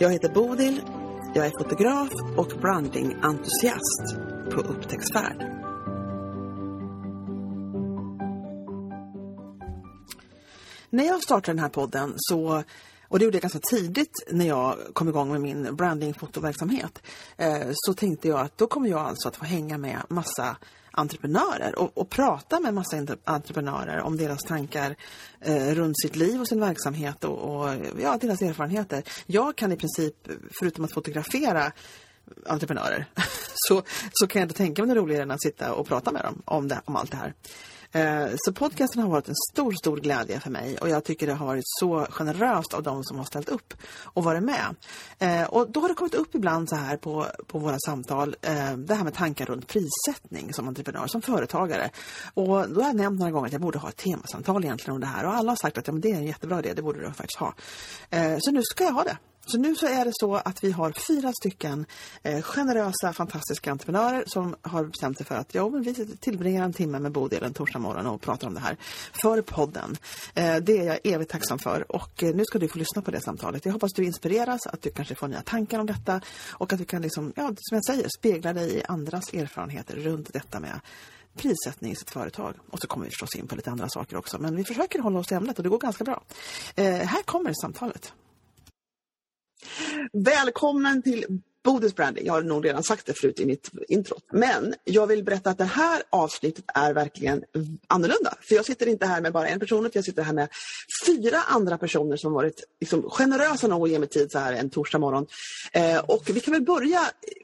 Jag heter Bodil, jag är fotograf och brandingentusiast på upptäcktsfärd. När jag startade den här podden så och det gjorde jag ganska tidigt när jag kom igång med min brandingfotoverksamhet. Eh, så tänkte jag att då kommer jag alltså att få hänga med massa entreprenörer och, och prata med massa entreprenörer om deras tankar eh, runt sitt liv och sin verksamhet och, och ja, deras erfarenheter. Jag kan i princip, förutom att fotografera entreprenörer, så, så kan jag inte tänka mig något roligare än att sitta och prata med dem om, det, om allt det här. Eh, så podcasten har varit en stor, stor glädje för mig och jag tycker det har varit så generöst av de som har ställt upp och varit med. Eh, och då har det kommit upp ibland så här på, på våra samtal, eh, det här med tankar runt prissättning som entreprenör, som företagare. Och då har jag nämnt några gånger att jag borde ha ett temasamtal egentligen om det här och alla har sagt att ja, men det är en jättebra idé, det borde du faktiskt ha. Eh, så nu ska jag ha det. Så nu så är det så att vi har fyra stycken eh, generösa, fantastiska entreprenörer som har bestämt sig för att ja, men vi tillbringar en timme med Bodil en torsdag morgon och pratar om det här för podden. Eh, det är jag evigt tacksam för och eh, nu ska du få lyssna på det samtalet. Jag hoppas du inspireras, att du kanske får nya tankar om detta och att du kan, liksom, ja, som jag säger, spegla dig i andras erfarenheter runt detta med prissättning i sitt företag. Och så kommer vi förstås in på lite andra saker också. Men vi försöker hålla oss till ämnet och det går ganska bra. Eh, här kommer samtalet. Välkommen till Bodils Branding. Jag har nog redan sagt det förut i mitt intro. Men jag vill berätta att det här avsnittet är verkligen annorlunda. För jag sitter inte här med bara en person, utan jag sitter här med fyra andra personer som varit liksom, generösa nog att ge mig tid så här en torsdag morgon. Eh, och vi kan väl börja,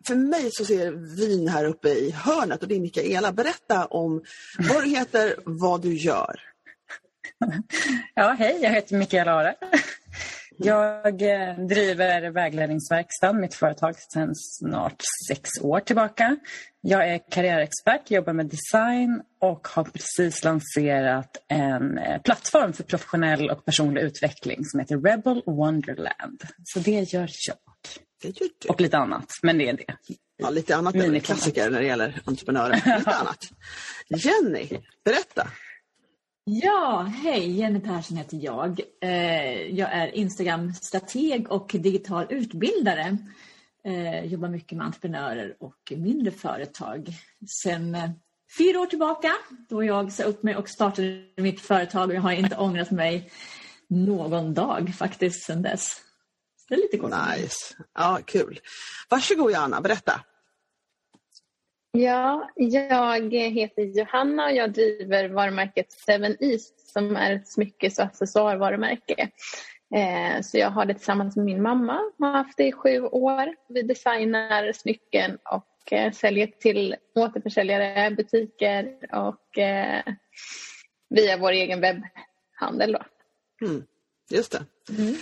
för mig så ser vin här uppe i hörnet och det är Mikaela. Berätta om vad du heter, vad du gör. Ja, hej, jag heter Mikaela Are. Jag eh, driver vägledningsverkstan, mitt företag, sedan snart sex år tillbaka. Jag är karriärexpert, jobbar med design och har precis lanserat en eh, plattform för professionell och personlig utveckling som heter Rebel Wonderland. Så det gör jag. Det gör du. Och lite annat, men det är det. Ja, lite annat är klassiker när det gäller entreprenörer. Lite annat. Jenny, berätta. Ja, hej! Jenny Persson heter jag. Eh, jag är Instagram-strateg och digital utbildare. Jag jobbar mycket med entreprenörer och mindre företag. Sen eh, fyra år tillbaka då jag sa upp mig och startade mitt företag och jag har inte ångrat mig någon dag faktiskt sedan dess. Så det är lite gott. Nice. Ja, kul. Varsågod Johanna, berätta. Ja, jag heter Johanna och jag driver varumärket Seven East som är ett smyckes och accessoarvarumärke. Eh, så jag har det tillsammans med min mamma, har haft det i sju år. Vi designar smycken och eh, säljer till återförsäljare, butiker och eh, via vår egen webbhandel. Då. Mm, just det. Mm.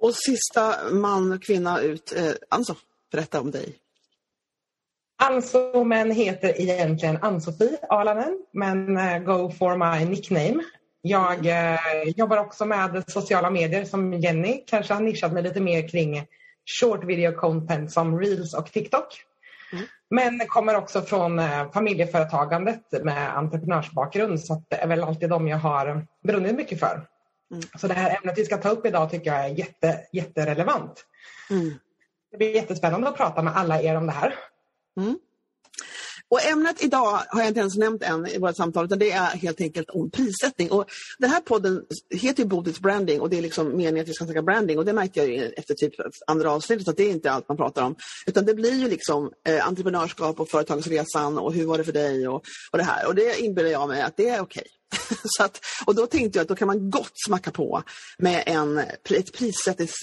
Och sista man och kvinna ut, eh, Anso, berätta om dig. Anso-men heter egentligen Ann-Sofie Alanen, men uh, go for my nickname. Jag uh, jobbar också med sociala medier som Jenny, kanske har nischat mig lite mer kring short video content som Reels och TikTok. Mm. Men kommer också från uh, familjeföretagandet med entreprenörsbakgrund så det är väl alltid de jag har brunnit mycket för. Mm. Så det här ämnet vi ska ta upp idag tycker jag är jätte, jätterelevant. Mm. Det blir jättespännande att prata med alla er om det här. Mm. Och ämnet idag har jag inte ens nämnt än i vårt samtal utan det är helt enkelt om prissättning. Och den här podden heter ju Bodils branding och det är liksom meningen att vi ska snacka branding och det märkte jag efter typ andra avsnittet att det är inte allt man pratar om. Utan det blir ju liksom eh, entreprenörskap och företagsresan och hur var det för dig och, och det här. Och det inbillar jag mig att det är okej. Okay. och då tänkte jag att då kan man gott smacka på med en, ett prissättnings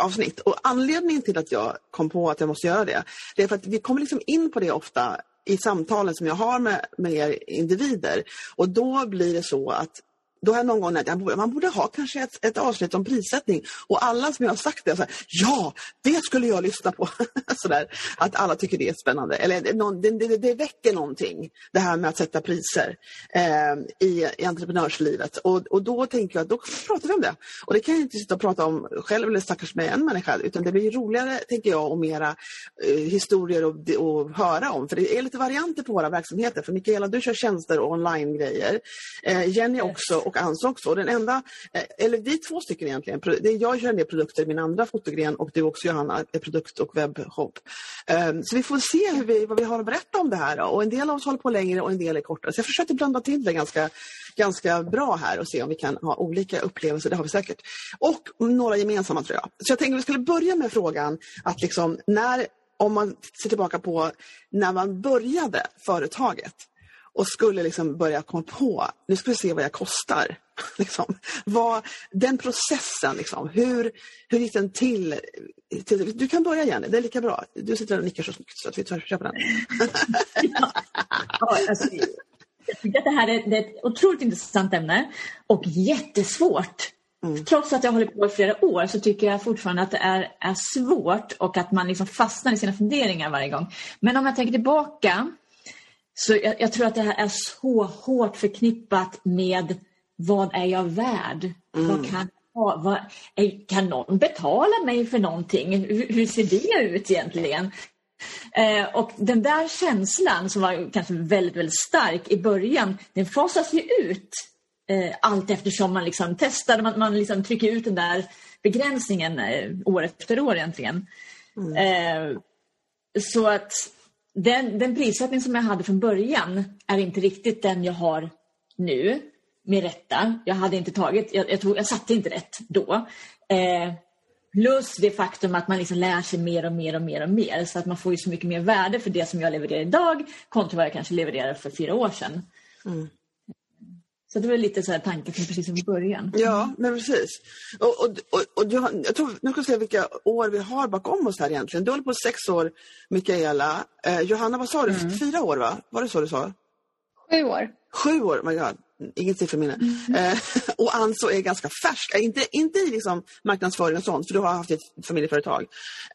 avsnitt. Och anledningen till att jag kom på att jag måste göra det, det är för att vi kommer liksom in på det ofta i samtalen som jag har med, med er individer. Och då blir det så att då har jag någon gång att borde, man borde ha kanske ett, ett avsnitt om prissättning och alla som jag har sagt det, så här, ja, det skulle jag lyssna på. så där, att alla tycker det är spännande. Eller någon, det, det, det väcker någonting, det här med att sätta priser eh, i, i entreprenörslivet. Och, och då tänker jag att då pratar vi om det. Och det kan jag inte sitta och prata om själv eller stackars med en människa, utan det blir roligare, tänker jag, och mera eh, historier att höra om. För det är lite varianter på våra verksamheter. För Mikaela, du kör tjänster och online-grejer. Eh, Jenny också och Ans också. Den enda, eh, eller vi två stycken egentligen. Jag kör en del produkter i min andra fotogren och du också Johanna, är produkt och webbshop. Ehm, så vi får se hur vi, vad vi har att berätta om det här. Och en del av oss håller på längre och en del är kortare. Så jag försöker blanda till det ganska, ganska bra här och se om vi kan ha olika upplevelser. Det har vi säkert. Och några gemensamma tror jag. Så jag tänkte att vi skulle börja med frågan att liksom när om man ser tillbaka på när man började företaget och skulle liksom börja komma på, nu ska vi se vad jag kostar. liksom. vad, den processen, liksom, hur, hur gick den till, till? Du kan börja Jenny, det är lika bra. Du sitter och nickar så snyggt så att vi och köper den. ja. alltså, jag tycker att det här är, det är ett otroligt intressant ämne och jättesvårt. Mm. Trots att jag hållit på i flera år så tycker jag fortfarande att det är, är svårt och att man liksom fastnar i sina funderingar varje gång. Men om jag tänker tillbaka så jag, jag, tror att det här är så hårt förknippat med vad är jag värd? Mm. Vad kan, vad, kan någon betala mig för någonting? Hur, hur ser det ut egentligen? Eh, och den där känslan som var kanske väldigt, väldigt stark i början, den fasas ju ut eh, allt eftersom man liksom testar, man, man liksom trycker ut den där begränsningen eh, år efter år egentligen. Mm. Eh, så att den, den prissättning som jag hade från början är inte riktigt den jag har nu. Med rätta. Jag hade inte tagit, jag, jag, tog, jag satte inte rätt då. Eh, plus det faktum att man liksom lär sig mer och mer och mer och mer. Så att man får ju så mycket mer värde för det som jag levererar idag kontra vad jag kanske levererade för fyra år sedan. Mm. Så det var lite så här tanken precis som i början. Ja, men precis. Och, och, och, och du har, jag tror, nu ska vi se vilka år vi har bakom oss här egentligen. Du håller på sex år, Mikaela. Eh, Johanna, vad sa du? Mm. Fyra år, va? Var det så du sa? Sju år. Sju år, my God. Inget sifferminne. Mm. Eh, och Anso är ganska färsk, inte, inte i liksom marknadsföring och sånt, för du har haft ett familjeföretag.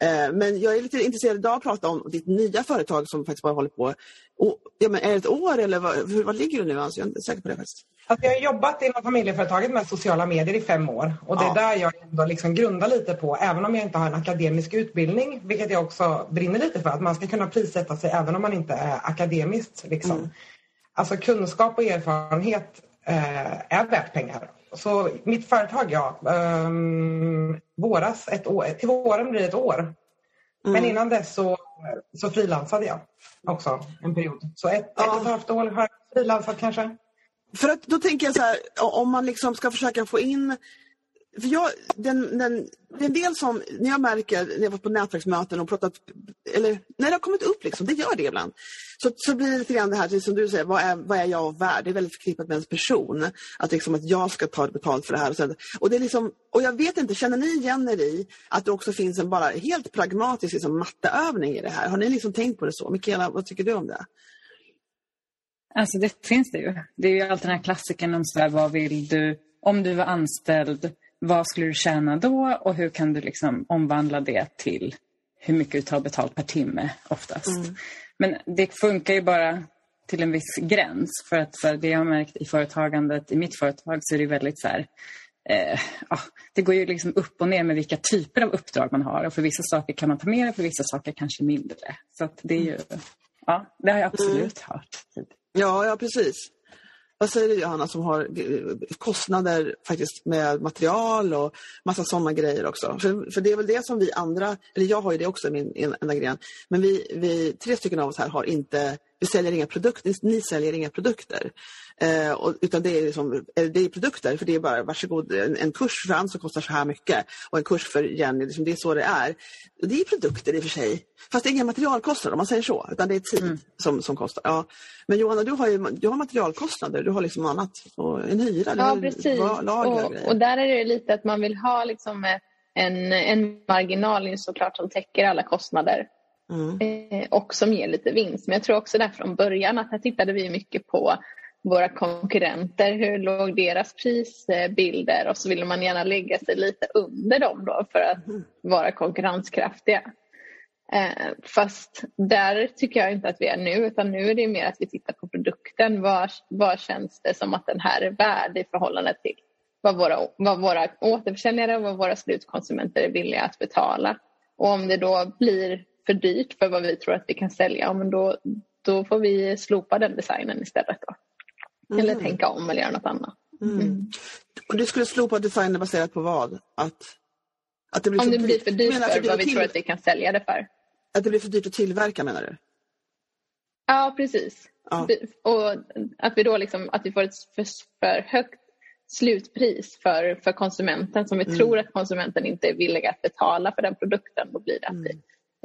Eh, men jag är lite intresserad idag att prata om ditt nya företag som faktiskt bara håller på. Och, ja, men är det ett år eller vad, hur, vad ligger du nu Anso? Jag är inte säker på det faktiskt. Alltså jag har jobbat inom familjeföretaget med sociala medier i fem år och det är ja. där jag ändå liksom grundar lite på, även om jag inte har en akademisk utbildning, vilket jag också brinner lite för, att man ska kunna prissätta sig även om man inte är akademiskt. Liksom. Mm. Alltså kunskap och erfarenhet eh, är värt pengar. Så mitt företag, ja, eh, våras, ett år, till våren blir det ett år. Mm. Men innan dess så, så frilansade jag också en period. Så ett, ja. ett och ett halvt år har jag frilansat kanske. För att då tänker jag så här, om man liksom ska försöka få in för jag, den, den, det är en del som, när jag märker, när jag varit på nätverksmöten och pratat, eller när det har kommit upp, liksom, det gör det ibland, så, så blir det lite grann det här, som du säger, vad är, vad är jag värd? Det är väldigt förknippat med ens person. Att, liksom, att jag ska ta betalt för det här. Och, så, och, det är liksom, och jag vet inte, känner ni igen er i att det också finns en bara helt pragmatisk liksom, matteövning i det här? Har ni liksom tänkt på det så? Mikaela, vad tycker du om det? Alltså det finns det ju. Det är ju alltid den här klassikern om så här, vad vill du, om du var anställd, vad skulle du tjäna då och hur kan du liksom omvandla det till hur mycket du tar betalt per timme oftast. Mm. Men det funkar ju bara till en viss gräns. För att för det jag har märkt i företagandet, i mitt företag, så är det väldigt så här, eh, ah, det går ju liksom upp och ner med vilka typer av uppdrag man har. Och för vissa saker kan man ta mer och för vissa saker kanske mindre. Så det är ju, ja, det har jag absolut mm. hört. Ja, ja precis. Vad säger du Johanna som har eh, kostnader faktiskt med material och massa sådana grejer också? För, för det är väl det som vi andra, eller jag har ju det också i min enda gren, men vi, vi tre stycken av oss här har inte, vi säljer inga produkter, ni säljer inga produkter. Eh, och, utan det är, liksom, det är produkter, för det är bara varsågod, en, en kurs för Ann som kostar så här mycket och en kurs för Jenny, liksom, det är så det är. Det är produkter i och för sig, fast det är inga materialkostnader om man säger så, utan det är tid mm. som, som kostar. Ja. Men Johanna, du har ju du har materialkostnader, du har liksom annat, och en hyra, ja, har precis. lager och, och, där är det lite att man vill ha liksom en, en marginal såklart som täcker alla kostnader. Mm. Eh, och som ger lite vinst. Men jag tror också där från början att här tittade vi mycket på våra konkurrenter, hur låg deras prisbilder och så vill man gärna lägga sig lite under dem då för att vara konkurrenskraftiga. Eh, fast där tycker jag inte att vi är nu utan nu är det mer att vi tittar på produkten. Vad, vad känns det som att den här är värd i förhållande till vad våra, vad våra återförsäljare och vad våra slutkonsumenter är villiga att betala. Och om det då blir för dyrt för vad vi tror att vi kan sälja, men då, då får vi slopa den designen istället. Då. Mm. Eller tänka om eller göra något annat. Mm. Mm. Och du skulle slopa designen baserat på vad? Att, att det blir om det blir för dyrt för vad vi tror att vi kan sälja det för. Att det blir för dyrt att tillverka menar du? Ja, precis. Ja. Och att vi då liksom, att vi får ett för, för högt slutpris för, för konsumenten som vi mm. tror att konsumenten inte är villig att betala för den produkten. Då blir det att mm. vi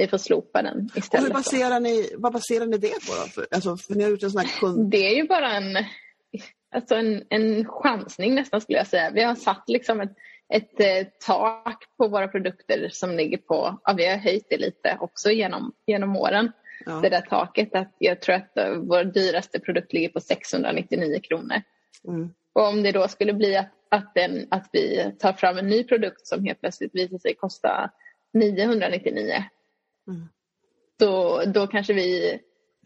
får slopa den istället. Och hur baserar ni, vad baserar ni det på? Då? För, alltså, för ni har gjort en sån kund... Det är ju bara en, alltså en, en chansning nästan skulle jag säga. Vi har satt liksom ett, ett eh, tak på våra produkter som ligger på, ja, vi har höjt det lite också genom, genom åren. Ja. Det där taket, att jag tror att eh, vår dyraste produkt ligger på 699 kronor. Mm. Och om det då skulle bli att, att, den, att vi tar fram en ny produkt som helt plötsligt visar sig kosta 999 mm. då, då kanske vi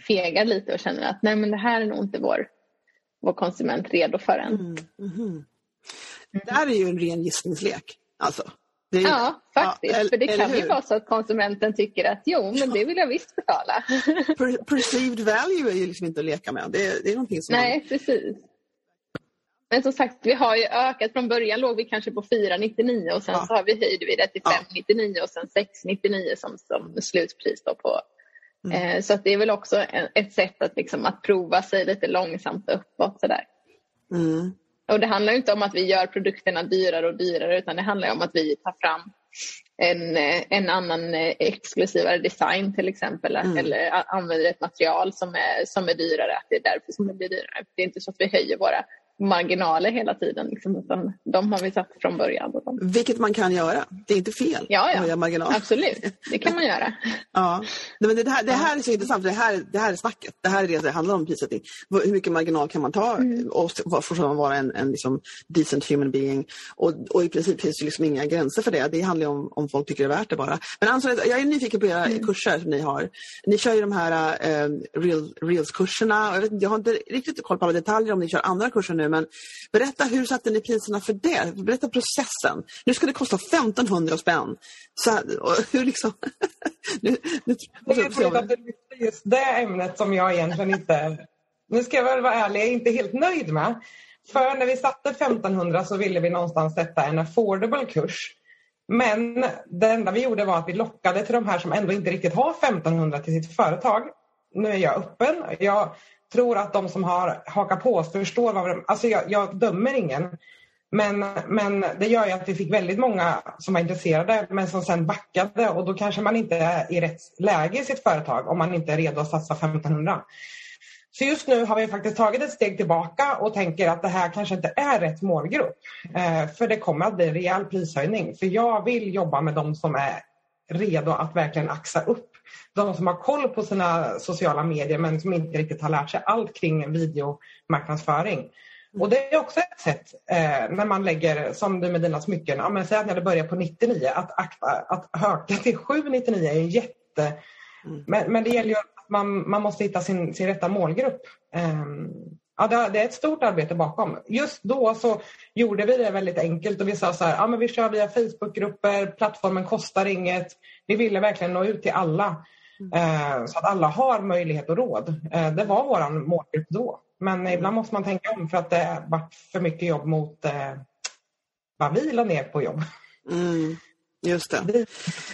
fegar lite och känner att nej men det här är nog inte vår, vår konsument redo för än. Mm. Mm. Det här är ju en ren gissningslek. Alltså. Ju, ja, faktiskt. Ja, för det kan ju vara så att konsumenten tycker att jo, men det vill jag visst betala. perceived value är ju liksom inte att leka med. Det, det är någonting som Nej, man... precis. Men som sagt, vi har ju ökat. Från början låg vi kanske på 4,99 och sen ja. så har vi höjde vi det till 5,99 ja. och sen 6,99 som, som slutpris på. Mm. Eh, så att det är väl också ett sätt att, liksom, att prova sig lite långsamt uppåt sådär. Mm. Och det handlar inte om att vi gör produkterna dyrare och dyrare utan det handlar om att vi tar fram en, en annan exklusivare design till exempel mm. eller använder ett material som är, som är dyrare, att det är därför som det blir dyrare. Det är inte så att vi höjer våra marginaler hela tiden. Liksom, utan de har vi satt från början. Vilket man kan göra. Det är inte fel ja, ja. att höja marginal. Absolut, det kan man göra. ja. Men det, här, det här är så intressant. Det här, det här är snacket. Det här är det det handlar om prissättning. Hur mycket marginal kan man ta mm. och fortfarande vara en, en liksom decent human being? Och, och i princip finns det liksom inga gränser för det. Det handlar om om folk tycker det är värt det bara. Men alltså, jag är nyfiken på era mm. kurser som ni har. Ni kör ju de här real, Reels-kurserna. Jag, jag har inte riktigt koll på alla detaljer om ni kör andra kurser nu men berätta hur satte ni priserna för det? Berätta processen. Nu ska det kosta 1500 spänn. Så, hur liksom... nu, nu, det är roligt att du lyfter just det ämnet som jag egentligen inte... Nu ska jag väl vara ärlig, jag är inte helt nöjd med. För när vi satte 1500 så ville vi någonstans sätta en affordable kurs. Men det enda vi gjorde var att vi lockade till de här som ändå inte riktigt har 1500 till sitt företag. Nu är jag öppen. Jag tror att de som har hakat på förstår vad de... Alltså jag, jag dömer ingen. Men, men det gör ju att vi fick väldigt många som var intresserade men som sen backade och då kanske man inte är i rätt läge i sitt företag om man inte är redo att satsa 1500. Så just nu har vi faktiskt tagit ett steg tillbaka och tänker att det här kanske inte är rätt målgrupp. Eh, för det kommer att bli en rejäl prishöjning. För jag vill jobba med de som är redo att verkligen axa upp de som har koll på sina sociala medier men som inte riktigt har lärt sig allt kring videomarknadsföring. Mm. Och det är också ett sätt eh, när man lägger, som du med dina smycken, ja, men säg att när det börjar på 99, att, akta, att höka till 799 är jätte... Mm. Men, men det gäller ju att man, man måste hitta sin, sin rätta målgrupp. Eh, ja, det, är ett stort arbete bakom. Just då så gjorde vi det väldigt enkelt och vi sa så här, ja, men vi kör via Facebookgrupper, plattformen kostar inget. Vi ville verkligen nå ut till alla. Mm. Så att alla har möjlighet och råd. Eh, det var vår målgrupp då. Men ibland måste man tänka om för att det varit för mycket jobb mot eh, vad vi la ner på jobb. Mm. Just det. Det,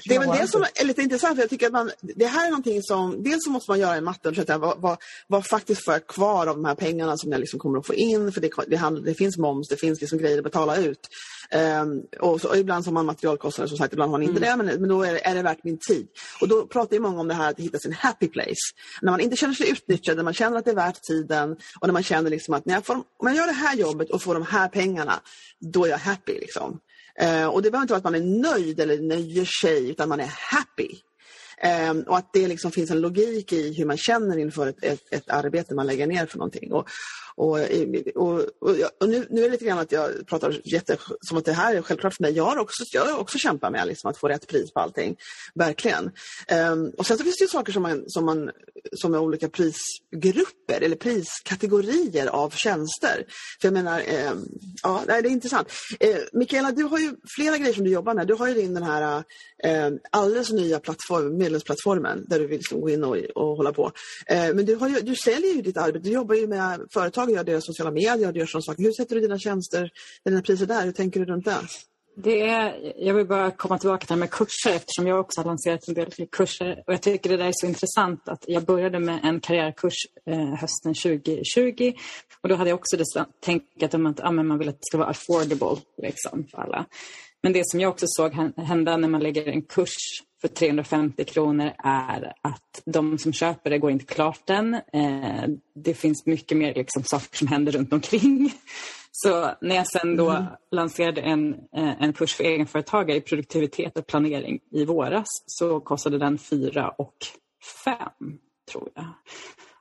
det är det som är lite intressant. För jag tycker att man, det här är någonting som, dels så måste man göra en matte och försöka vad, vad, vad faktiskt får jag kvar av de här pengarna som jag liksom kommer att få in. För det, det, handl, det finns moms, det finns liksom grejer att betala ut. Um, och, så, och, ibland har man materialkostnader som sagt, ibland har man inte mm. det. Men, men då är det, är det värt min tid. Och då pratar ju många om det här att hitta sin happy place. När man inte känner sig utnyttjad, när man känner att det är värt tiden och när man känner liksom att när jag får, om jag gör det här jobbet och får de här pengarna, då är jag happy. Liksom. Eh, och det behöver inte vara att man är nöjd eller nöjer sig utan man är happy. Eh, och att det liksom finns en logik i hur man känner inför ett, ett, ett, arbete man lägger ner för någonting. Och, och, och, och, och nu, nu är det lite grann att jag pratar jätte, som att det här är självklart för mig. Jag har också, jag har också kämpat med liksom, att få rätt pris på allting. Verkligen. Um, och sen så finns det ju saker som, man, som, man, som är olika prisgrupper eller priskategorier av tjänster. För jag menar, um, ja, det är intressant. Uh, Mikaela, du har ju flera grejer som du jobbar med. Du har ju din den här uh, alldeles nya plattform, medlemsplattformen där du vill liksom gå in och, och hålla på. Uh, men du, har ju, du säljer ju ditt arbete. Du jobbar ju med företag, gör sociala medier och gör sådana saker. Hur sätter du dina tjänster, dina priser där? Hur tänker du runt det? Det är, jag vill bara komma tillbaka till det här med kurser eftersom jag också har lanserat en del kurser. Och jag tycker det där är så intressant att jag började med en karriärkurs eh, hösten 2020 och då hade jag också det tänket om att ah, man vill att det ska vara affordable liksom, för alla. Men det som jag också såg hända när man lägger en kurs för 350 kronor är att de som köper det går inte klart den. Eh, det finns mycket mer liksom, saker som händer runt omkring. Så när jag sen då mm. lanserade en, eh, en kurs för egenföretagare i produktivitet och planering i våras så kostade den 4 och 5 tror jag.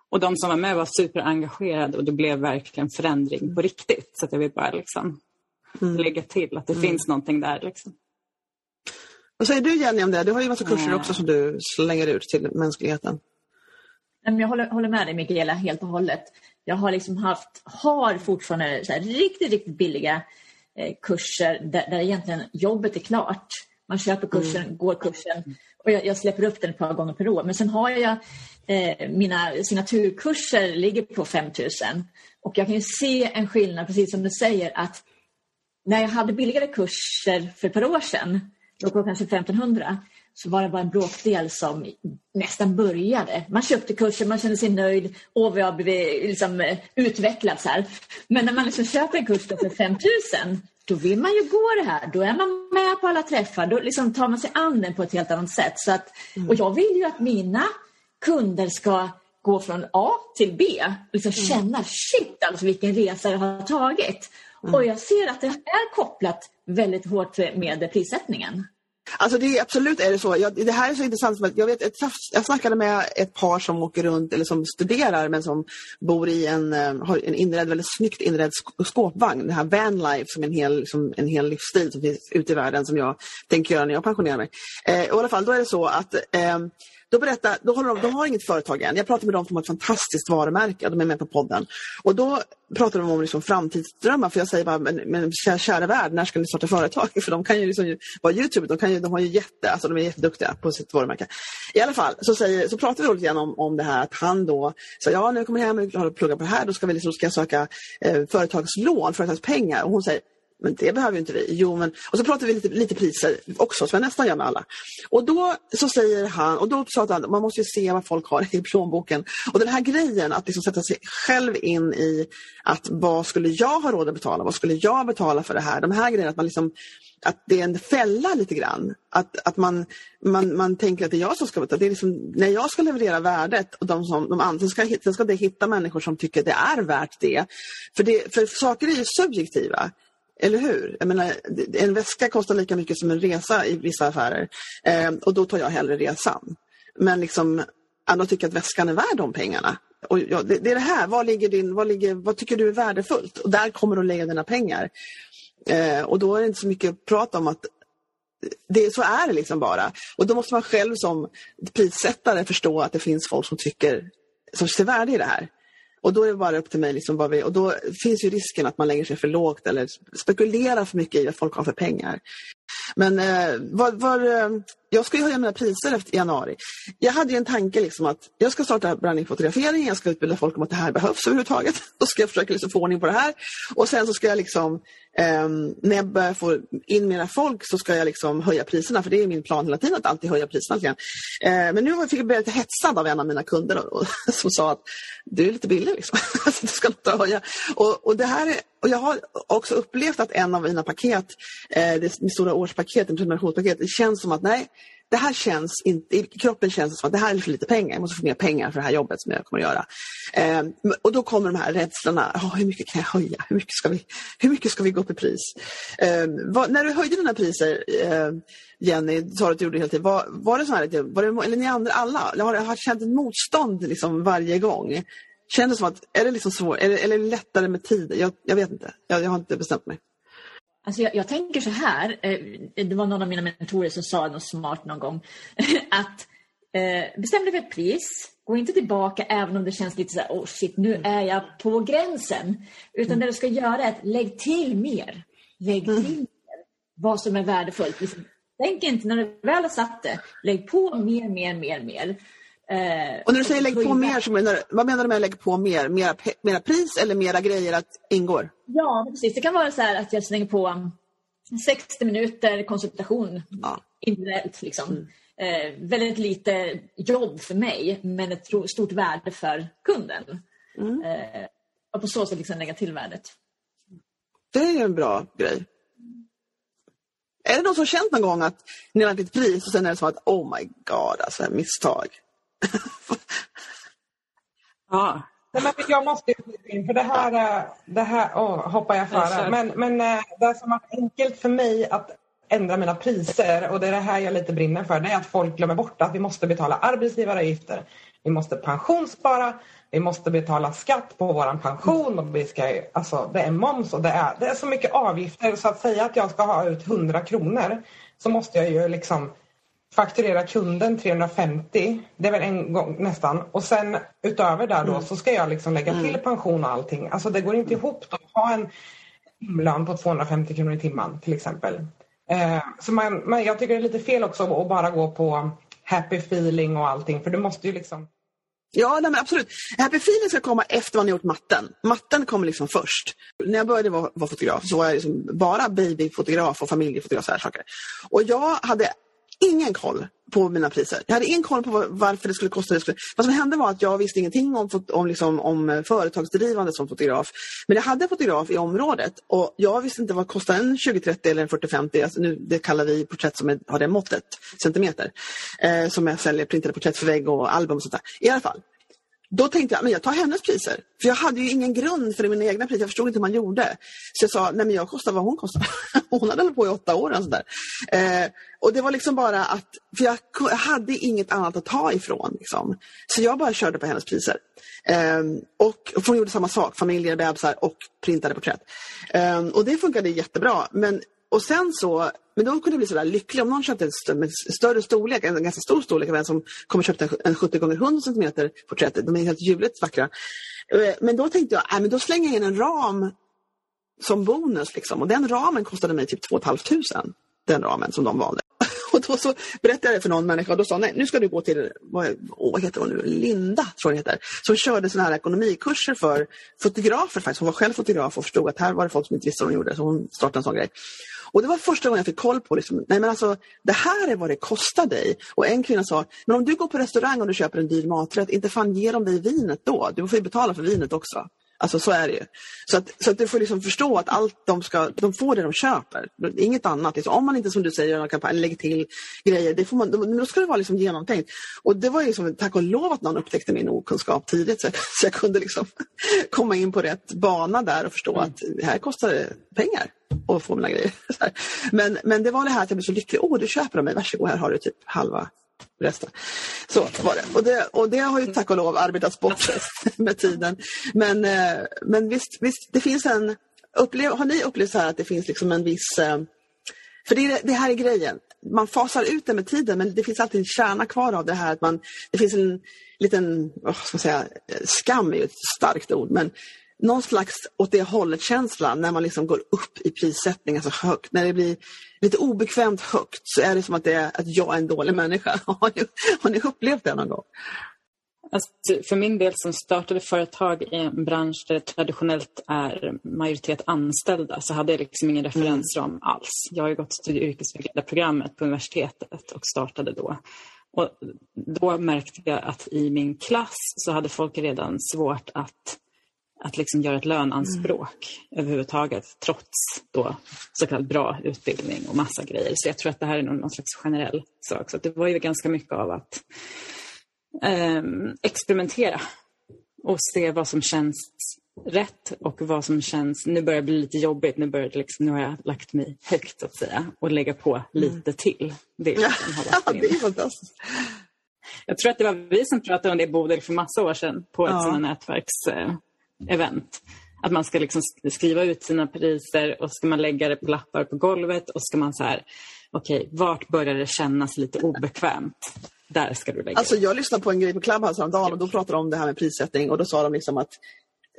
Och de som var med var superengagerade och det blev verkligen förändring på riktigt. Så jag vill bara liksom mm. lägga till att det mm. finns någonting där. Liksom. Vad säger du Jenny om det? Du har ju massa kurser också som du slänger ut till mänskligheten. Jag håller, håller med dig Mikaela helt och hållet. Jag har liksom haft, har fortfarande riktigt, riktigt billiga eh, kurser där, där egentligen jobbet är klart. Man köper kursen, mm. går kursen och jag, jag, släpper upp den ett par gånger per år. Men sen har jag eh, mina signaturkurser ligger på 5000 och jag kan se en skillnad, precis som du säger, att när jag hade billigare kurser för ett par år sedan, på kanske 1500, så var det bara en bråkdel som nästan började. Man köpte kurser, man kände sig nöjd och vi har blivit liksom, eh, utvecklats här. Men när man liksom köper en kurs för 5 000 då vill man ju gå det här. Då är man med på alla träffar. Då liksom tar man sig an den på ett helt annat sätt. Så att, mm. Och jag vill ju att mina kunder ska gå från A till B. Liksom mm. känna shit alltså vilken resa jag har tagit. Mm. Och jag ser att det är kopplat väldigt hårt med prissättningen. Alltså det är, absolut är det så. Jag, det här är så intressant. Jag, vet, jag snackade med ett par som åker runt eller som studerar men som bor i en, eh, har en inredd, väldigt snyggt inredd skåpvagn. Det här vanlife som en hel, som en hel livsstil som finns ute i världen som jag tänker göra när jag pensionerar mig. Eh, I alla fall, då är det så att eh, då, berättar, då, håller de, de har inget företag än. Jag pratade med dem som har ett fantastiskt varumärke. De är med på podden. Och då pratar de om liksom framtidsdrömmar. För jag säger bara, men, men kära, kära värld, när ska ni starta företag? För de kan ju liksom vara Youtube. De, kan ju, de, har ju jätte, alltså de är jätteduktiga på sitt varumärke. I alla fall så, säger, så pratar vi lite grann om, om det här att han då säger, ja när jag kommer hem och pluggar på det här, då ska, vi liksom, ska jag söka eh, företagslån, företagspengar. Och hon säger, men det behöver inte vi. Jo, men... Och så pratar vi lite, lite priser också, som jag nästan gör med alla. Och då så säger han, och då sa han, man måste ju se vad folk har i plånboken. Och den här grejen att liksom sätta sig själv in i att vad skulle jag ha råd att betala? Vad skulle jag betala för det här? De här grejerna, att man liksom att det är en fälla lite grann. Att, att man, man, man tänker att det är jag som ska betala. Det är liksom, när jag ska leverera värdet och de som de andra ska, hitta, ska det hitta människor som tycker det är värt det. För, det, för saker är ju subjektiva. Eller hur? Jag menar, en väska kostar lika mycket som en resa i vissa affärer. Eh, och då tar jag hellre resan. Men liksom, andra tycker att väskan är värd de pengarna. Och ja, det, det, är det här, vad, ligger din, vad, ligger, vad tycker du är värdefullt? Och där kommer du att lägga dina pengar. Eh, och då är det inte så mycket att prata om att det, så är det liksom bara. Och då måste man själv som prissättare förstå att det finns folk som tycker som ser värde i det här. Och då är det bara upp till mig. Liksom vad vi, och då finns ju risken att man lägger sig för lågt eller spekulerar för mycket i vad folk har för pengar. Men eh, var, var, eh, jag ska ju höja mina priser efter januari. Jag hade en tanke liksom att jag ska starta brandingfotografering, jag ska utbilda folk om att det här behövs överhuvudtaget. Då ska jag försöka liksom få ordning på det här. Och sen så ska jag liksom, eh, när jag börjar få in mera folk så ska jag liksom höja priserna. För det är min plan hela tiden att alltid höja priserna. Eh, men nu fick jag bli lite hetsad av en av mina kunder och, och, som sa att du är lite billig. Liksom. du ska inte höja. Och, och, det här är, och jag har också upplevt att en av mina paket, eh, det stora årspaket, en prenumerationspaket, det känns som att nej, det här känns inte, i kroppen känns det som att det här är för lite pengar, jag måste få mer pengar för det här jobbet som jag kommer att göra. Eh, och då kommer de här rädslorna, oh, hur mycket kan jag höja? Hur mycket ska vi, hur mycket ska vi gå upp i pris? Eh, vad, när du höjde dina priser, eh, Jenny, sa du att du gjorde det hela tiden, var, var det så här, var det, eller ni andra alla, har, har känt ett motstånd liksom varje gång? Känns det som att, är det liksom svårt, eller, eller är det lättare med tid? Jag, jag vet inte, jag, jag har inte bestämt mig. Alltså jag, jag, tänker så här, eh, det var någon av mina mentorer som sa något smart någon gång, att eh, bestäm dig för ett pris, gå inte tillbaka även om det känns lite så här, oh shit, nu är jag på gränsen. Utan mm. det du ska göra är att lägg till mer. Lägg till mm. mer vad som är värdefullt. Liksom, tänk inte när du väl har satt det, lägg på mer, mer, mer, mer. Eh, och när du säger lägg på mer, så menar, vad menar du med lägg på mer? Mera, mera pris eller mera grejer att ingår? Ja, precis. Det kan vara så att jag slänger på 60 minuter konsultation ja. individuellt. Liksom. Mm. Eh, väldigt lite jobb för mig, men ett stort värde för kunden. Mm. Eh, och på så sätt liksom lägga till värdet. Det är en bra grej. Är det någon som känt någon gång att ni har lagt ett pris och sen är det som att oh my god, alltså misstag? Ja. Nej, men jag måste in för det här, det här oh, hoppar jag före. Men, men eh, det som varit enkelt för mig att ändra mina priser och det är det här jag lite brinner för. Det är att folk glömmer bort att vi måste betala arbetsgivaravgifter. Vi måste pensionsspara. Vi måste betala skatt på vår pension. Och vi ska, alltså, det är moms och det är, det är så mycket avgifter. Så att säga att jag ska ha ut 100 kronor så måste jag ju liksom fakturera kunden 350. Det är väl en gång nästan. Och sen utöver det då mm. så ska jag liksom lägga till mm. pension och allting. Alltså det går inte ihop att ha en lön på 250 kronor i timmen till exempel. Eh, så man, man, jag tycker det är lite fel också att bara gå på happy feeling och allting för du måste ju liksom Ja, nej, men absolut. Happy feeling ska komma efter man har gjort matten. Matten kommer liksom först. När jag började vara, vara fotograf så var jag liksom bara babyfotograf och familjefotograf. Och, saker. och jag hade ingen koll på mina priser. Jag hade ingen koll på varför det skulle kosta. Det Vad som hände var att jag visste ingenting om, om, liksom, om eh, företagsdrivande som fotograf. Men jag hade fotograf i området och jag visste inte vad kostar en 20, 30 eller en 4050. Alltså det kallar vi porträtt som är, har det måttet, centimeter. Eh, som jag säljer printade porträtt för vägg och album och sånt där. I alla fall. Då tänkte jag, men jag tar hennes priser. För jag hade ju ingen grund för mina egna priser. Jag förstod inte hur man gjorde. Så jag sa, nej men jag kostar vad hon kostar. hon hade hållit på i åtta år. Och, sådär. Eh, och det var liksom bara att, för jag hade inget annat att ta ifrån. Liksom. Så jag bara körde på hennes priser. Eh, och, och hon gjorde samma sak, familjer, bebisar och printade porträtt. Eh, och det funkade jättebra. Men och sen så, men då kunde jag bli sådär lycklig om någon köpte en större storlek, en ganska stor storlek av en som kommer köpte en 70 gånger 100 cm porträtt. De är helt ljuvligt vackra. Eh, men då tänkte jag, äh, men då slänger jag in en ram som bonus. Liksom. Och den ramen kostade mig typ 2 500. Den ramen som de valde. Och då så berättade jag det för någon människa och då sa nej, nu ska du gå till, vad, vad heter hon nu, Linda tror jag heter, som körde såna här ekonomikurser för fotografer faktiskt. Hon var själv fotograf och förstod att här var det folk som inte visste vad de gjorde så hon startade en sån grej. Och det var första gången jag fick koll på, liksom, nej men alltså det här är vad det kostar dig. Och en kvinna sa, men om du går på restaurang och du köper en dyr maträtt, inte fan ger de dig vinet då? Du får ju betala för vinet också. Alltså så är det ju. Så att, så att du får liksom förstå att allt de ska, de får det de köper. Inget annat. Liksom. Om man inte som du säger en kampanj lägger till grejer, det får man, då ska det vara liksom genomtänkt. Och det var ju liksom, tack och lov att någon upptäckte min okunskap tidigt så, så jag kunde liksom komma in på rätt bana där och förstå mm. att det här kostar det pengar att få mina grejer. Men, men det var det här att jag blev så lycklig. Åh, du köper av mig, varsågod, här har du typ halva resten. Så var det. Och, det. och det har ju tack och lov arbetats bort med tiden. Men, eh, men visst, visst, det finns en... Upplev, har ni upplevt så här att det finns liksom en viss... Eh, för det, det här är grejen. Man fasar ut det med tiden men det finns alltid en kärna kvar av det här. att man, Det finns en liten, vad ska man säga, eh, skam är ju ett starkt ord men någon slags åt det hållet känsla när man liksom går upp i prissättning, alltså högt. När det blir lite obekvämt högt så är det som att, det är, att jag är en dålig människa. Har ni, har ni upplevt det någon gång? Alltså, för min del som startade företag i en bransch där det traditionellt är majoritet anställda så hade jag liksom ingen mm. referensram alls. Jag har ju gått studie och yrkesvägledarprogrammet på universitetet och startade då. Och då märkte jag att i min klass så hade folk redan svårt att att liksom göra ett lönanspråk mm. överhuvudtaget trots då så kallad bra utbildning och massa grejer. Så jag tror att det här är någon slags generell sak. Så det var ju ganska mycket av att eh, experimentera och se vad som känns rätt och vad som känns, nu börjar det bli lite jobbigt, nu, börjar liksom, nu har jag lagt mig högt så att säga och lägga på lite till. Det, ja, det är fantastiskt. Jag tror att det var vi som pratade om det i Bodil för massa år sedan på ett ja. sådant nätverksevent. Att man ska liksom skriva ut sina priser och ska man lägga det på lappar på golvet och ska man så här, okej, okay, vart börjar det kännas lite obekvämt? Där ska du lägga Alltså jag lyssnade på en grej på Clubhouse häromdagen och då pratade de om det här med prissättning och då sa de liksom att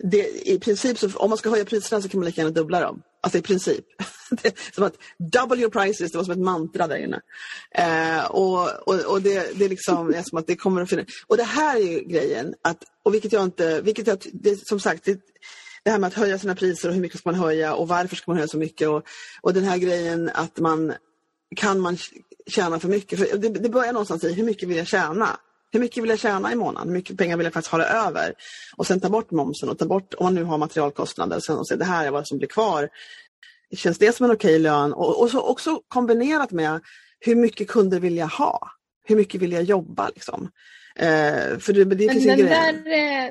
det, i princip så, om man ska höja priserna så kan man lika gärna dubbla dem. Alltså i princip. Det är som att double your prices, det var som ett mantra där inne. Eh, och och, och det, det, är liksom, det är som att det kommer att finnas. Och det här är ju grejen, att, och vilket jag inte, vilket jag, det, som sagt, det, det här med att höja sina priser och hur mycket ska man höja och varför ska man höja så mycket och, och den här grejen att man kan man tjäna för mycket. För det, det börjar någonstans i hur mycket vill jag tjäna? Hur mycket vill jag tjäna i månaden? Hur mycket pengar vill jag faktiskt ha det över? Och sen ta bort momsen och ta bort, om man nu har materialkostnader, och sen och se det här är vad som blir kvar. Känns det som en okej lön? Och, och så också kombinerat med hur mycket kunder vill jag ha? Hur mycket vill jag jobba? Liksom? Eh, för det, det finns Men den där, eh,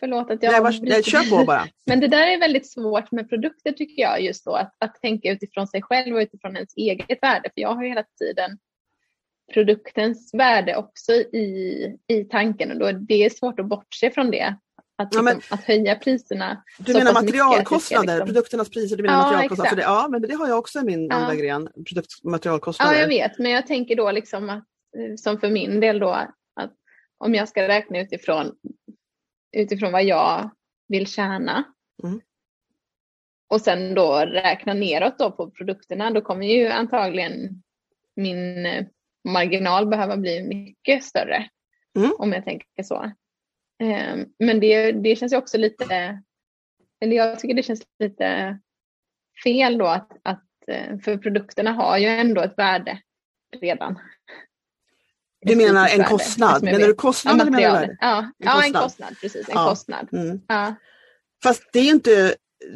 Förlåt att jag Nej, nej, kör på bara. Men det där är väldigt svårt med produkter tycker jag, just då att, att tänka utifrån sig själv och utifrån ens eget värde. För jag har ju hela tiden produktens värde också i, i tanken och då det är svårt att bortse från det. Att, ja, men, liksom, att höja priserna. Du menar materialkostnader, liksom... produkternas priser, du menar ja, materialkostnader. Det, ja, men det har jag också i min ja. andra gren, produkt, materialkostnader. Ja, jag vet, men jag tänker då liksom att, som för min del då, att om jag ska räkna utifrån, utifrån vad jag vill tjäna mm. och sen då räkna neråt då på produkterna, då kommer ju antagligen min marginal behöva bli mycket större. Mm. Om jag tänker så. Ehm, men det, det känns ju också lite, eller jag tycker det känns lite fel då att, att eh, för produkterna har ju ändå ett värde redan. Du menar en kostnad? Menar du kostnad ja, eller menar du Ja, en, ja, en kostnad. Precis, en ja. kostnad. Mm. Ja. Fast det är ju inte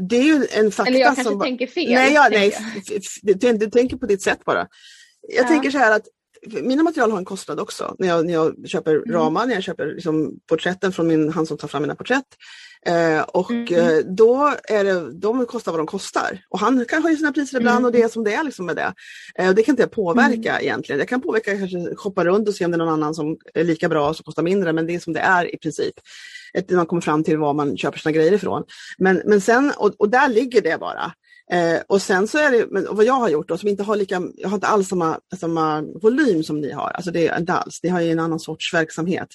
det är ju en fakta Eller jag kanske som... tänker fel. Nej, ja, nej du, du, tänker på ditt sätt bara. Jag tänker så här att mina material har en kostnad också. När jag, när jag köper mm. ramar, när jag köper liksom porträtten från min, han som tar fram mina porträtt. Eh, och mm. eh, då är det, de kostar vad de kostar. Och han kan höja sina priser ibland mm. och det är som det är liksom med det. Eh, och det kan inte jag påverka mm. egentligen. Jag kan påverka, kanske shoppa runt och se om det är någon annan som är lika bra och som kostar mindre, men det är som det är i princip. Ett, man kommer fram till var man köper sina grejer ifrån. Men, men sen, och, och där ligger det bara. Eh, och sen så är det, men vad jag har gjort då, som inte har lika, jag har inte alls samma, samma volym som ni har, alltså det är inte alls, ni har ju en annan sorts verksamhet.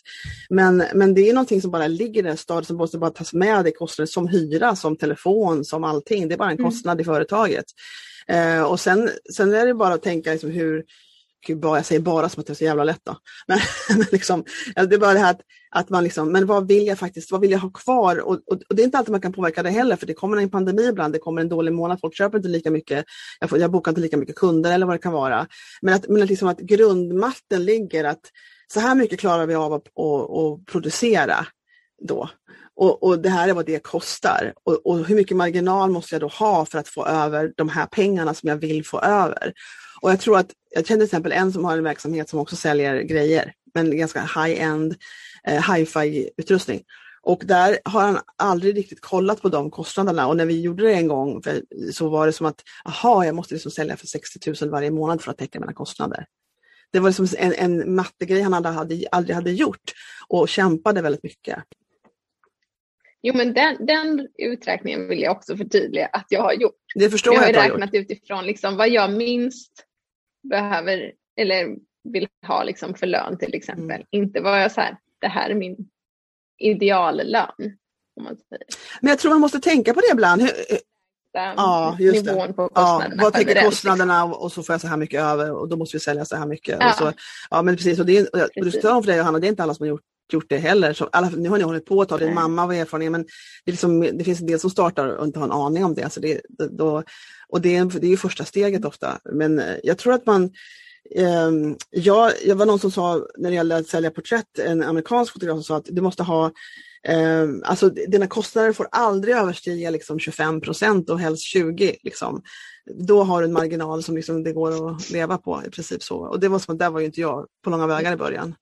Men, men det är någonting som bara ligger i det stadiet som måste bara tas med i kostnader som hyra, som telefon, som allting, det är bara en mm. kostnad mm. i företaget. Eh, och sen, sen är det bara att tänka liksom hur, Gud, bara, jag säger bara som att det är så jävla lätt då. Men, men liksom, det är bara det här att, att man liksom, men vad vill jag faktiskt, vad vill jag ha kvar? Och, och, och, det är inte alltid man kan påverka det heller, för det kommer en pandemi ibland, det kommer en dålig månad, folk köper inte lika mycket, jag, får, jag bokar inte lika mycket kunder eller vad det kan vara. Men att, men att, liksom att grundmatten ligger att så här mycket klarar vi av att, att, att producera då. Och, och, det här är vad det kostar. Och, och, hur mycket marginal måste jag då ha för att få över de här pengarna som jag vill få över? Och jag tror att, jag känner till exempel en som har en verksamhet som också säljer grejer, men ganska high-end eh, hi-fi utrustning. Och där har han aldrig riktigt kollat på de kostnaderna och när vi gjorde det en gång så var det som att, aha, jag måste liksom sälja för 60 000 varje månad för att täcka mina kostnader. Det var liksom en, en mattegrej han hade, aldrig hade gjort och kämpade väldigt mycket. Jo men den, den uträkningen vill jag också förtydliga att jag har gjort. Det förstår jag, jag har räknat utifrån liksom vad jag minst behöver eller vill ha liksom för lön till exempel. Mm. Inte vad jag så här, det här är min ideallön. Men jag tror man måste tänka på det ibland. Hur, ja, just nivån det. på kostnaderna. Ja, vad tänker kostnaderna och så får jag så här mycket över och då måste vi sälja så här mycket. Ja, och så, ja men precis. Och det är, och du för dig Johanna, det är inte alla som har gjort gjort det heller. Så, alla, nu har ni hållit på ett tag, din mamma var erfaren, men det, liksom, det finns en del som startar och inte har en aning om det. Så det, då, och det är, det är första steget ofta. Men eh, jag tror att man Um, jag, jag var någon som sa när det gällde att sälja porträtt, en amerikansk fotograf som sa att du måste ha um, alltså dina kostnader får aldrig överstiga liksom 25 procent och helst 20. Liksom. Då har du en marginal som liksom det går att leva på i princip så. Och det var som att där var ju inte jag på långa vägar i början.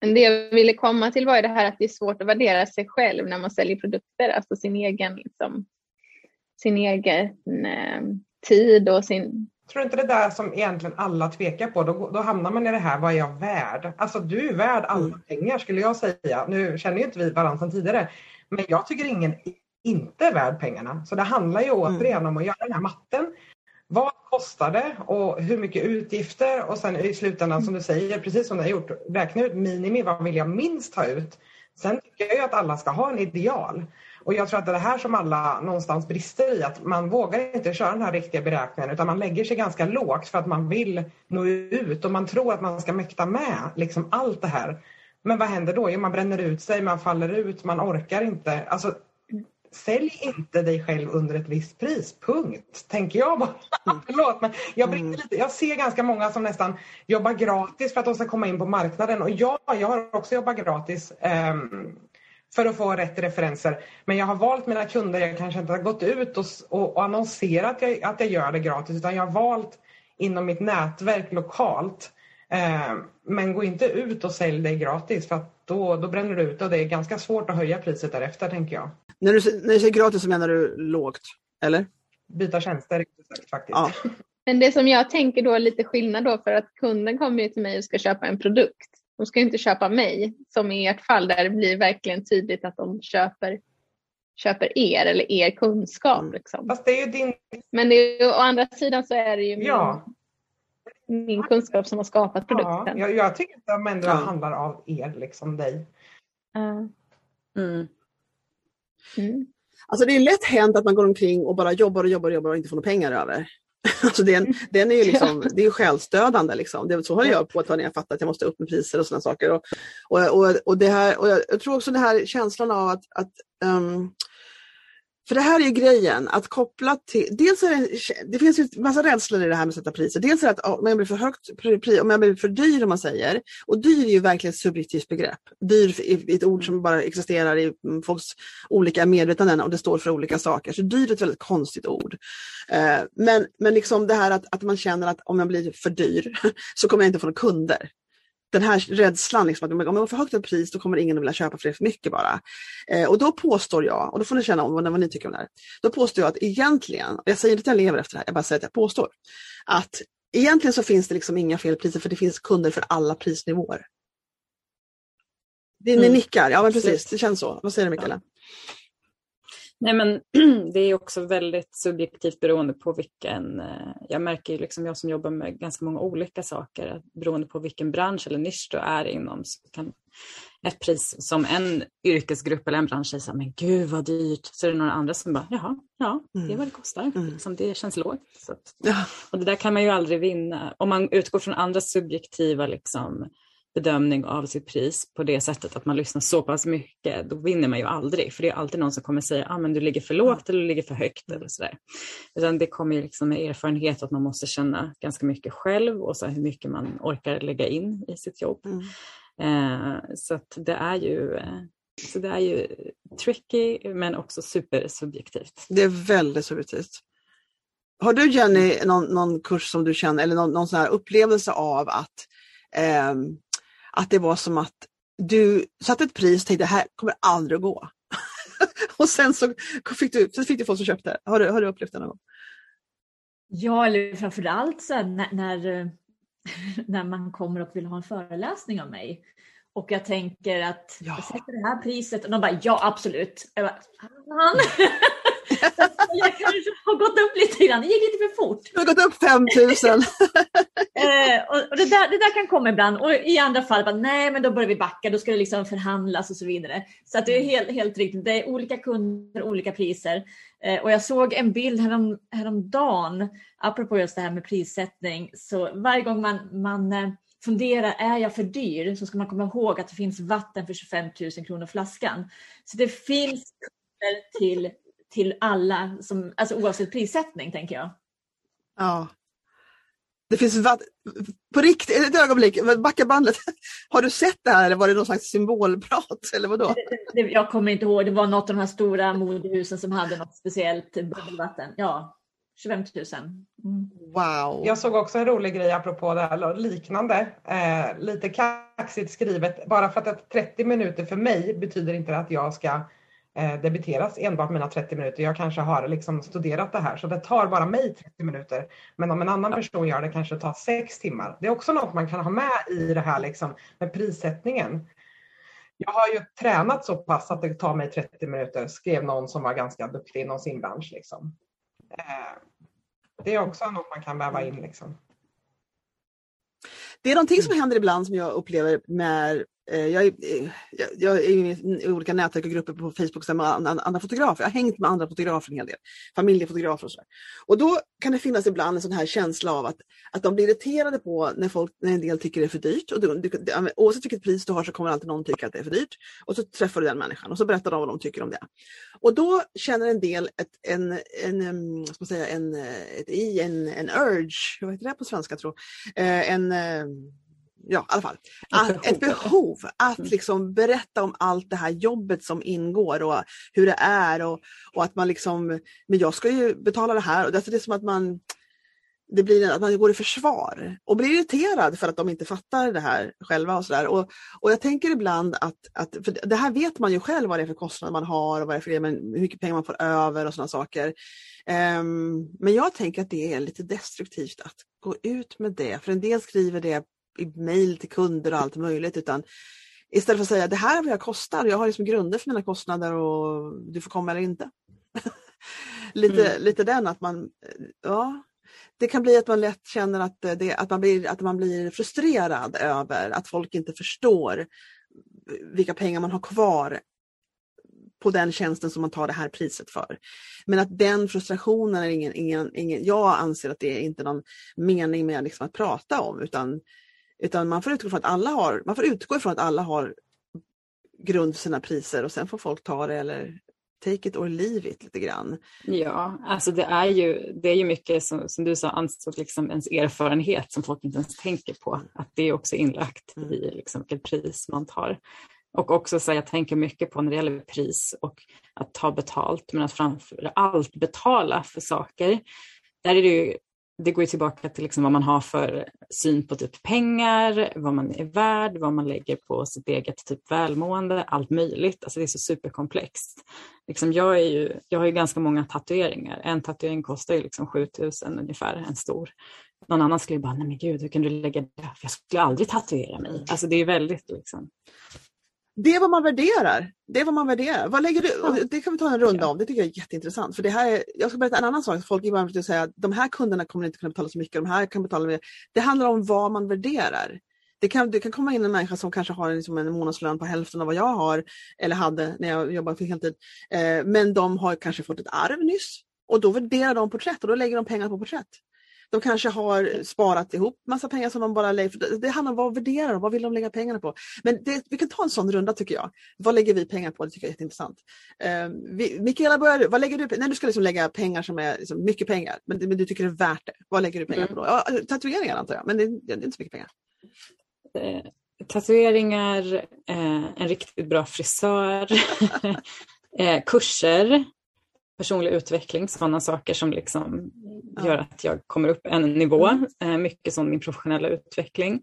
Men det jag ville komma till var det här att det är svårt att värdera sig själv när man säljer produkter, alltså sin egen, liksom, sin egen eh, tid och sin, Tror du inte det där som egentligen alla tvekar på, då, då hamnar man i det här, vad är jag värd? Alltså du är värd alla Mm. pengar skulle jag säga. Nu känner ju inte vi varandra sedan tidigare, men jag tycker ingen inte är värd pengarna. Så det handlar ju Mm. återigen om att göra den här matten. Vad kostar det och hur mycket utgifter och sen i slutändan som du säger, precis som du har gjort, räkna ut minimi, vad vill jag minst ta ut? Sen tycker jag ju att alla ska ha en ideal. Och jag tror att det är det här som alla någonstans brister i, att man vågar inte köra den här riktiga beräkningen utan man lägger sig ganska lågt för att man vill nå ut och man tror att man ska mäkta med liksom allt det här. Men vad händer då? Jo, man bränner ut sig, man faller ut, man orkar inte. Alltså, sälj inte dig själv under ett visst pris, punkt. Tänker jag bara. Förlåt, men jag, brinner lite, jag ser ganska många som nästan jobbar gratis för att de ska komma in på marknaden. Och ja, jag har också jobbat gratis. ehm, för att få rätt referenser. Men jag har valt mina kunder, jag kanske inte har gått ut och, och, och annonserat att jag, att jag gör det gratis utan jag har valt inom mitt nätverk lokalt. Eh, men gå inte ut och sälj dig gratis för då, då bränner du ut och det är ganska svårt att höja priset därefter tänker jag. När du, när du säger gratis så menar du lågt, eller? Byta tjänster faktiskt. Ja. Men det som jag tänker då är lite skillnad då för att kunden kommer ju till mig och ska köpa en produkt. De ska ju inte köpa mig som i ert fall där det blir verkligen tydligt att de köper, köper er eller er kunskap. Mm. Liksom. Fast det är ju din... Men det är, ju- å andra sidan så är det ju min, Ja, min kunskap som har skapat ja produkten. jag, jag tycker inte att ändå Ja. handlar av er, liksom dig. Ja. Mm. Mm. Alltså det är lätt hänt att man går omkring och bara jobbar och jobbar och jobbar och inte får några pengar över. Alltså den, den är ju liksom, det är ju självstödande. Liksom. Det, så håller jag på att ta när jag fattar att jag måste upp med priser och sådana saker. Och, och, och, och, det här, och jag, jag tror också det här känslan av att, att ehm, för det här är ju grejen, att koppla till, dels är det, det finns ju en massa rädslor i det här med att sätta priser. Dels är det att om jag blir för högt om jag blir för dyr om man säger, och dyr är ju verkligen ett subjektivt begrepp. Dyr är ett ord som bara existerar i mm, folks olika medvetanden och det står för olika saker. Så dyr är ett väldigt konstigt ord. Eh, men, men liksom det här att, att man känner att om jag blir för dyr så kommer jag inte få några kunder. Den här rädslan, liksom, att om jag har för högt ett pris då kommer ingen att vilja köpa för det för mycket bara. Eh, och då påstår jag, och då får ni känna om vad, vad ni tycker om det här. Då påstår jag att egentligen, och jag säger inte att jag lever efter det här, jag bara säger att jag påstår. Att egentligen så finns det liksom inga fel priser för det finns kunder för alla prisnivåer. Ni Mm. nickar, ja men precis, det känns så. Vad säger du Mikaela? Nej, men det är också väldigt subjektivt beroende på vilken... eh, Jag märker ju, liksom jag som jobbar med ganska många olika saker, beroende på vilken bransch eller nisch du är inom så kan ett pris som en yrkesgrupp eller en bransch säga så här, men gud vad dyrt. Så är det några andra som bara, jaha, ja, det är Mm. vad det kostar. Mm. Liksom, det känns lågt. Så och det där kan man ju aldrig vinna. Om man utgår från andra subjektiva liksom, bedömning av sitt pris på det sättet att man lyssnar så pass mycket, då vinner man ju aldrig. För det är alltid någon som kommer säga, ah, men du ligger för lågt eller du ligger för högt eller sådär. Utan det kommer ju liksom med erfarenhet att man måste känna ganska mycket själv och så hur mycket man orkar lägga in i sitt jobb. Mm. Eh, så det är ju eh, så det är ju tricky men också supersubjektivt. Det är väldigt subjektivt. Har du Jenny någon, någon kurs som du känner eller någon, någon sån här upplevelse av att, ehm, att det var som att du satte ett pris och tänkte det här kommer aldrig att gå. och sen så fick du, så fick du folk som köpte. Har du, har du upplevt det någon gång? Ja, eller framförallt så här, när, när, eh, när man kommer och vill ha en föreläsning av mig. Och jag tänker att Ja. jag sätter det här priset och de bara ja absolut. Jag bara, fan. jag kanske har gått upp lite grann, det gick lite för fort. Du har gått upp 5000. Eh, och och det, där, det där kan komma ibland och i andra fall, bara, nej men då börjar vi backa, då ska det liksom förhandlas och så vidare. Så att det är helt, helt riktigt, det är olika kunder, olika priser. Eh, och jag såg en bild härom, häromdagen, apropå just det här med prissättning, så varje gång man, man eh, funderar, är jag för dyr? Så ska man komma ihåg att det finns vatten för 25 000 kronor flaskan. Så det finns kunder till, till alla, som, alltså oavsett prissättning tänker jag. ja. Det finns på riktigt, ett ögonblick, backa bandet. Har du sett det här eller var det någon slags symbolprat eller vadå? Det, jag kommer inte ihåg, det var något av de här stora modehusen som hade något speciellt bubbelvatten. Ja, 25 000. Mm. Wow. Jag såg också en rolig grej apropå det här, eller liknande. Eh, lite kaxigt skrivet. Bara för att det är 30 minuter för mig betyder inte att jag ska eh, debiteras enbart mina 30 minuter. Jag kanske har liksom studerat det här så det tar bara mig 30 minuter. Men om en annan person gör det kanske det tar 6 timmar. Det är också något man kan ha med i det här liksom, med prissättningen. Jag har ju tränat så pass att det tar mig 30 minuter, skrev någon som var ganska duktig inom sin bransch. Liksom. Eh, det är också något man kan väva in. Liksom. Det är någonting som händer ibland som jag upplever med Eh, jag är, eh, jag är i olika nätverk och grupper på Facebook med andra fotografer. Jag har hängt med andra fotografer en hel del. Familjefotografer och så. Och då kan det finnas ibland en sån här känsla av att, att de blir irriterade på när, folk, när en del tycker det är för dyrt. Och du, du, oavsett vilket pris du har så kommer alltid någon tycka att det är för dyrt. Och så träffar du den människan och så berättar de vad de tycker om det. Och då känner en del ett, en, en, ska man säga, en, ett, en, en urge, vad heter det på svenska tror eh, En ja, i alla fall, ett behov, ett behov att mm. liksom berätta om allt det här jobbet som ingår och hur det är och, och att man liksom, men jag ska ju betala det här. Och det är som att man det blir att man går i försvar och blir irriterad för att de inte fattar det här själva. Och, så där. Och, och jag tänker ibland att, att för det här vet man ju själv vad det är för kostnader man har och vad det är för det, hur mycket pengar man får över och sådana saker. Um, men jag tänker att det är lite destruktivt att gå ut med det. För en del skriver det i mejl till kunder och allt möjligt utan istället för att säga det här är vad jag kostar, jag har liksom grunder för mina kostnader och du får komma eller inte. lite, mm. lite den att man, ja, det kan bli att man lätt känner att, det, att, man blir, att man blir frustrerad över att folk inte förstår vilka pengar man har kvar på den tjänsten som man tar det här priset för. Men att den frustrationen är ingen, ingen, ingen jag anser att det är inte någon mening med liksom att prata om utan utan man får utgå från att alla har, man får utgå ifrån att alla har grund för sina priser och sen får folk ta det eller take it or leave it lite grann. Ja, alltså det är ju, det är ju mycket som, som du sa, alltså liksom ens erfarenhet som folk inte ens tänker på. Att det är också inlagt mm. i liksom vilket pris man tar. Och också så jag tänker mycket på när det gäller pris och att ta betalt, men att framför allt betala för saker. Där är det ju det går ju tillbaka till liksom vad man har för syn på typ pengar, vad man är värd, vad man lägger på sitt eget typ välmående, allt möjligt. Alltså det är så superkomplext. Liksom jag, är ju, jag har ju ganska många tatueringar. En tatuering kostar ju liksom 7000 ungefär, en stor. Någon annan skulle bara, nej men gud, hur kan du lägga det? För jag skulle aldrig tatuera mig. Alltså det är väldigt liksom. Det är vad man värderar. Det är vad man värderar. Vad lägger du? Det kan vi ta en runda om. Det tycker jag är jätteintressant. För det här är, jag ska berätta en annan sak. Folk ibland brukar säga att de här kunderna kommer inte kunna betala så mycket. De här kan betala mer. Det handlar om vad man värderar. Det kan, det kan komma in en människa som kanske har liksom en månadslön på hälften av vad jag har eller hade när jag jobbade för heltid. Eh, men de har kanske fått ett arv nyss och då värderar de porträtt och då lägger de pengar på porträtt. De kanske har sparat ihop massa pengar som de bara lägger. Det handlar om vad värderar de, vad vill de lägga pengarna på? Men det, vi kan ta en sån runda tycker jag. Vad lägger vi pengar på? Det tycker jag är jätteintressant. Uh, vi, Mikaela, börjar du. Vad lägger du när du ska liksom lägga pengar som är liksom mycket pengar, men, men, du tycker det är värt det. Vad lägger du pengar på då? Ja, tatueringar antar jag, men det, det är inte så mycket pengar. Eh, tatueringar, eh, en riktigt bra frisör, eh, kurser, personlig utveckling, sådana saker som liksom ja. gör att jag kommer upp en nivå. Mm. Eh, mycket som min professionella utveckling.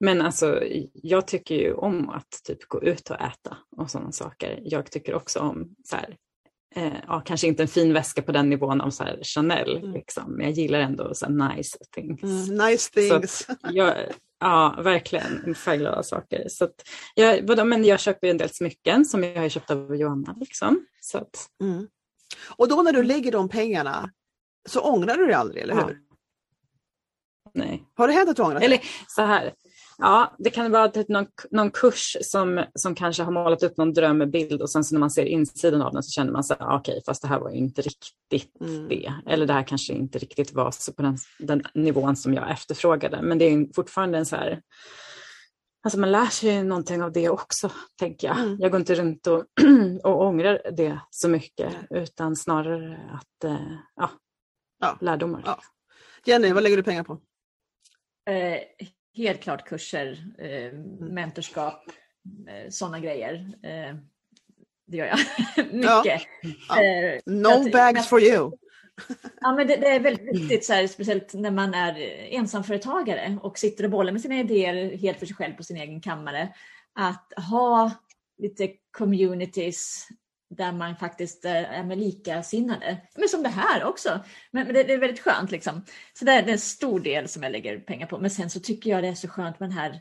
Men alltså, jag tycker ju om att typ gå ut och äta och sådana saker. Jag tycker också om så här, eh, ja, kanske inte en fin väska på den nivån av så här Chanel, mm. liksom, men jag gillar ändå så nice things. Mm, nice things. Jag, ja, verkligen färgglada saker. Så att jag, men jag köper en del smycken som jag har köpt av Johanna. Liksom, så att, mm. Och då när du lägger de pengarna så ångrar du dig aldrig, eller hur? Ja. Nej. Har det hänt att du ångrar dig? Eller så här, ja det kan vara typ någon, någon kurs som, som kanske har målat upp någon drömbild och sen så när man ser insidan av den så känner man så okej okay, fast det här var ju inte riktigt mm. det. Eller det här kanske inte riktigt var så på den, den nivån som jag efterfrågade. Men det är fortfarande en så här Alltså man lär sig någonting av det också, tänker jag. Mm. Jag går inte runt och, och ångrar det så mycket, utan snarare att, äh, ja, ja. lärdomar. Ja. Jenny, vad lägger du pengar på? Eh, helt klart kurser, eh, mentorskap, eh, sådana grejer. Eh, det gör jag. Mycket. Ja. Ja. No bags for you. Ja, men det, det, är väldigt viktigt, så här, speciellt när man är ensamföretagare och sitter och bollar med sina idéer helt för sig själv på sin egen kammare. Att ha lite communities där man faktiskt eh, är med likasinnade. Men som det här också. Men, det, det, är väldigt skönt liksom. Så det är, det är en stor del som jag lägger pengar på. Men sen så tycker jag det är så skönt med den här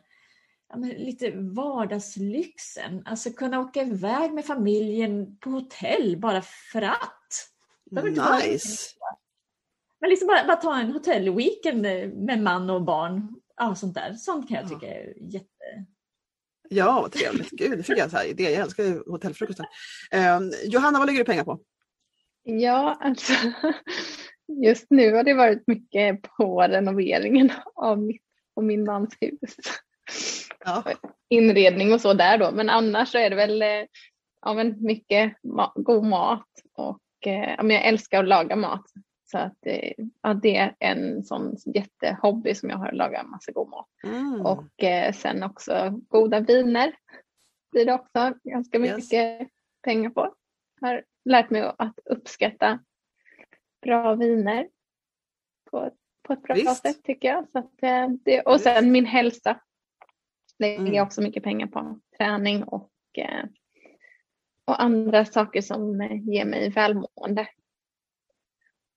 ja, lite vardagslyxen. Alltså kunna åka iväg med familjen på hotell bara för att. Nice! Men liksom bara, bara ta en hotellweekend med man och barn. Ja, sånt där. Sånt kan jag tycka är jätte... Ja, vad trevligt. Gud, det fick jag här idé. Jag älskar ju hotellfrukosten. Eh, Johanna, vad lägger du pengar på? Ja, alltså just nu har det varit mycket på renoveringen av mitt och min mans hus. Ja. Inredning och så där då, men annars så är det väl eh, ja, men mycket ma god mat och ja, men jag älskar att laga mat. Så att ja, det är en sån jättehobby som jag har, att laga massa god mat. Mm. Och eh, sen också goda viner blir det också ganska mycket yes. pengar på. Jag har lärt mig att uppskatta bra viner på, på ett bra Visst. sätt tycker jag. Så att, eh, det, och sen min hälsa lägger mm. jag också mycket pengar på. Träning och, eh, och andra saker som ger mig välmående.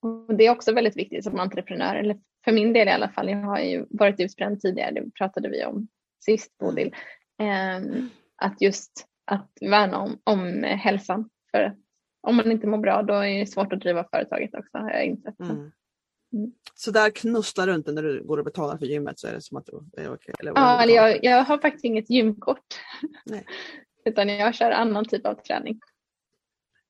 Och det är också väldigt viktigt som entreprenör, eller för min del i alla fall. Jag har ju varit utbränd tidigare, det pratade vi om sist Bodil. Eh, att just att värna om, om hälsan. För om man inte mår bra då är det svårt att driva företaget också har jag insett. Mm. Mm. Så där knusslar du inte när du går och betalar för gymmet? Så är det som att det är okej, eller ja, eller jag, jag har faktiskt inget gymkort. Nej. Utan jag kör annan typ av träning.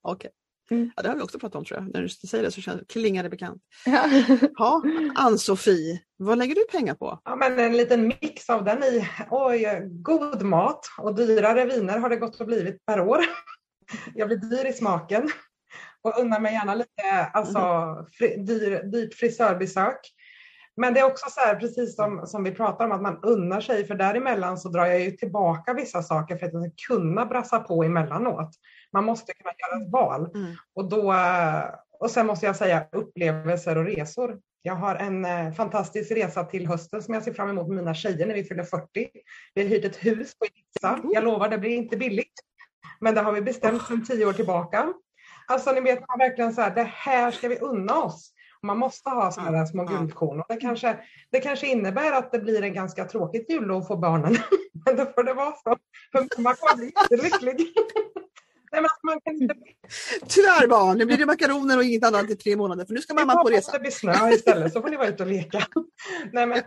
Okej. Mm. Ja, det har vi också pratat om tror jag. När du säger det så känns, klingar det bekant. Ja. ja, Ann-Sofie, vad lägger du pengar på? Ja, men en liten mix av den i. Oj, god mat och dyrare viner har det gått och blivit per år. Jag blir dyr i smaken och unnar mig gärna lite alltså, mm. fri, dyr, dyrt frisörbesök. Men det är också så här, precis som, som vi pratar om, att man unnar sig, för däremellan så drar jag ju tillbaka vissa saker för att jag ska kunna brassa på emellanåt. Man måste kunna göra ett val. Mm. Och, då, och sen måste jag säga upplevelser och resor. Jag har en eh, fantastisk resa till hösten som jag ser fram emot med mina tjejer när vi fyller 40. Vi har hyrt ett hus på Ibiza. Mm. Jag lovar, det blir inte billigt. Men det har vi bestämt sedan tio år tillbaka. Alltså ni vet, man verkligen så här, det här ska vi unna oss. Man måste ha sådana där små guldkorn. Det kanske, det kanske innebär att det blir en ganska tråkigt jullov för barnen. Men då får det vara så. För man kommer bli jättelycklig. Nej, men man kan inte... Tyvärr barn, nu blir det makaroner och inget annat i tre månader för nu ska mamma på resa. Det blir snö istället så får ni vara ute och leka. Nej, men,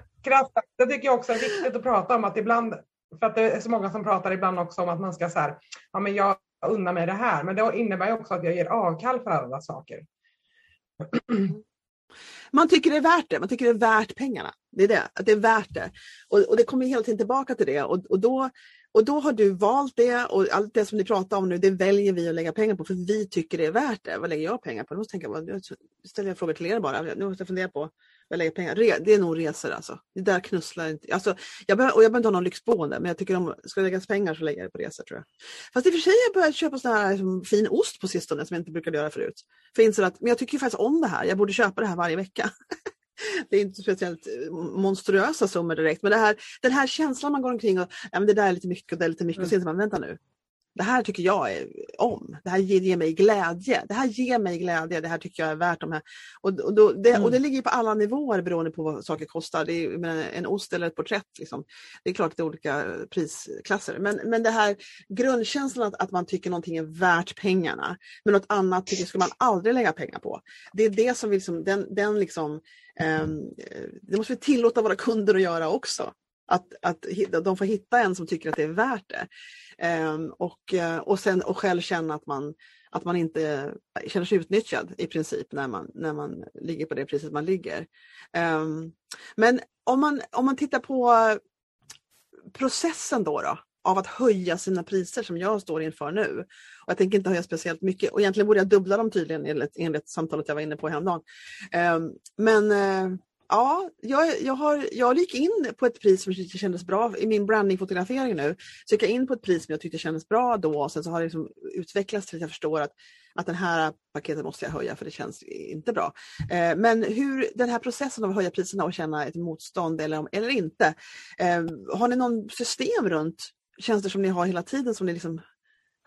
det tycker jag också är viktigt att prata om att ibland, för att det är så många som pratar ibland också om att man ska så här, ja men jag unnar mig det här, men det innebär också att jag ger avkall för alla saker. Man tycker det är värt det, man tycker det är värt pengarna. Det är det, att det är värt det. Och, och det kommer hela tiden tillbaka till det och, och då och då har du valt det och allt det som ni pratar om nu, det väljer vi att lägga pengar på för vi tycker det är värt det. Vad lägger jag pengar på? Nu måste tänka, nu ställer jag frågor till er bara. Nu måste jag fundera på jag lägger pengar Det är nog resor alltså. Det där knusslar inte. Alltså, jag behöver, och jag behöver inte ha någon lyxboende men jag tycker om ska läggas pengar så lägger jag det på resor tror jag. Fast i och för sig har jag börjat köpa sån här liksom, fin ost på sistone som jag inte brukade göra förut. För jag att, men jag tycker faktiskt om det här. Jag borde köpa det här varje vecka. det är inte speciellt eh, monstruösa summor direkt, men det här, den här känslan man går omkring och ja, men det där är lite mycket och det är lite mycket mm. och så man, vänta nu. Det här tycker jag är om. Det här ger, mig glädje. Det här ger mig glädje. Det här tycker jag är värt de här. Och, och, då, det, mm. och det ligger på alla nivåer beroende på vad saker kostar. Det är, en ost eller ett porträtt. Liksom. Det är klart att det är olika prisklasser. Men, men det här grundkänslan att, att man tycker någonting är värt pengarna. Men något annat tycker ska man aldrig lägga pengar på. Det är det som vi liksom, den, den liksom Um, det måste vi tillåta våra kunder att göra också. Att, att de får hitta en som tycker att det är värt det. Ehm, och, eh, och sen och själv känna att man, att man inte känner sig utnyttjad i princip när man, när man ligger på det priset man ligger. Ehm, men om man, om man tittar på processen då, då av att höja sina priser som jag står inför nu. Och jag tänker inte höja speciellt mycket och egentligen borde jag dubbla dem tydligen enligt, enligt samtalet jag var inne på häromdagen. Um, men uh, ja, jag, jag, har, jag gick in på ett pris som kändes bra i min brandingfotografering nu. Så gick jag in på ett pris som jag tyckte kändes bra då och sen så har det liksom utvecklats till att jag förstår att att den här paketet måste jag höja för det känns inte bra. Eh, men hur den här processen av att höja priserna och känna ett motstånd eller, eller inte. Eh, har ni någon system runt tjänster som ni har hela tiden som ni liksom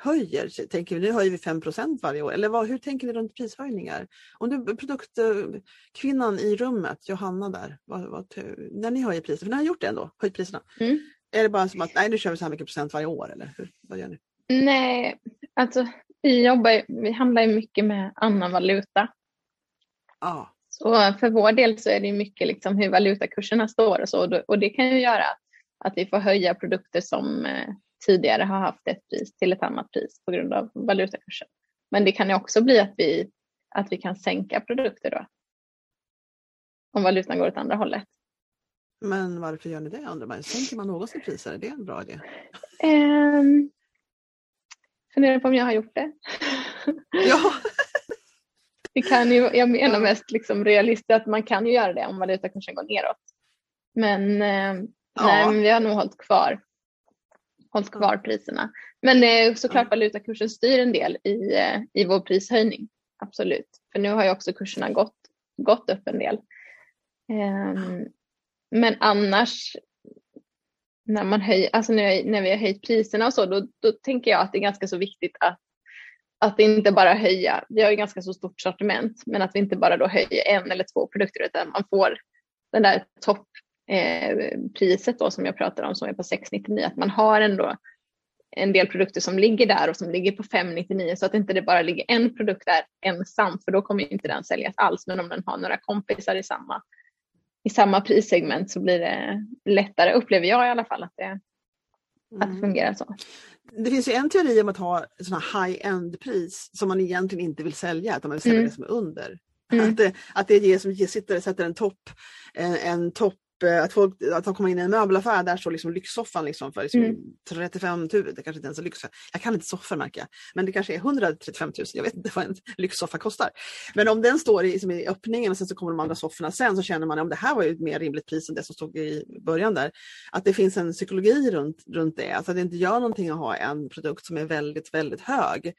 höjer? Tänker vi, nu höjer vi 5% varje år. Eller vad, hur tänker ni runt prishöjningar? Om du produktkvinnan i rummet, Johanna där, vad, vad, när ni höjer priser, för ni har gjort det ändå, höjt priserna. Mm. Är det bara som att nej, nu kör vi så här mycket procent varje år eller hur, vad gör ni? Nej, alltså vi, jobbar, vi handlar ju mycket med annan valuta. Ah. Så för vår del så är det mycket liksom hur valutakurserna står och så och det kan ju göra att vi får höja produkter som eh, tidigare har haft ett pris till ett annat pris på grund av valutakursen. Men det kan ju också bli att vi, att vi kan sänka produkter då. Om valutan går åt andra hållet. Men varför gör ni det undrar man? Sänker man någonsin priser? Är det en bra idé? Um, funderar på om jag har gjort det. Ja. det kan ju, jag menar mest liksom realistiskt att man kan ju göra det om valutakursen går neråt. Men, eh, ja. nej, men vi har nog hållit kvar, hållit kvar priserna. Men eh, såklart valutakursen styr en del i, eh, i vår prishöjning. Absolut. För nu har ju också kurserna gått, gått upp en del. Um, men annars när, man höj, alltså när, när vi har höjt priserna och så, då, då tänker jag att det är ganska så viktigt att, att inte bara höja, vi har ju ganska så stort sortiment, men att vi inte bara då höjer en eller två produkter utan man får den där toppriset eh, då som jag pratar om som är på 699, att man har ändå en del produkter som ligger där och som ligger på 599 så att inte det bara ligger en produkt där ensam för då kommer inte den säljas alls men om den har några kompisar i samma i samma prissegment så blir det lättare, upplever jag i alla fall, att det, mm. att det fungerar så. Det finns ju en teori om att ha sådana high-end-pris som man egentligen inte vill sälja, utan man vill sälja mm. det som är under. Mm. Att, det, att det ger som sätter en topp, en, en topp att, folk, att de kommer in i en möbelaffär, där står liksom lyxsoffan liksom för liksom mm. 35 000, det kanske inte ens är lyx. Jag kan inte soffor märker jag, men det kanske är 135 000, jag vet inte vad en lyxsoffa kostar. Men om den står i, liksom i öppningen och sen så kommer de andra sofforna sen så känner man att det här var ju ett mer rimligt pris än det som stod i början där. Att det finns en psykologi runt, runt det, alltså att det inte gör någonting att ha en produkt som är väldigt, väldigt hög.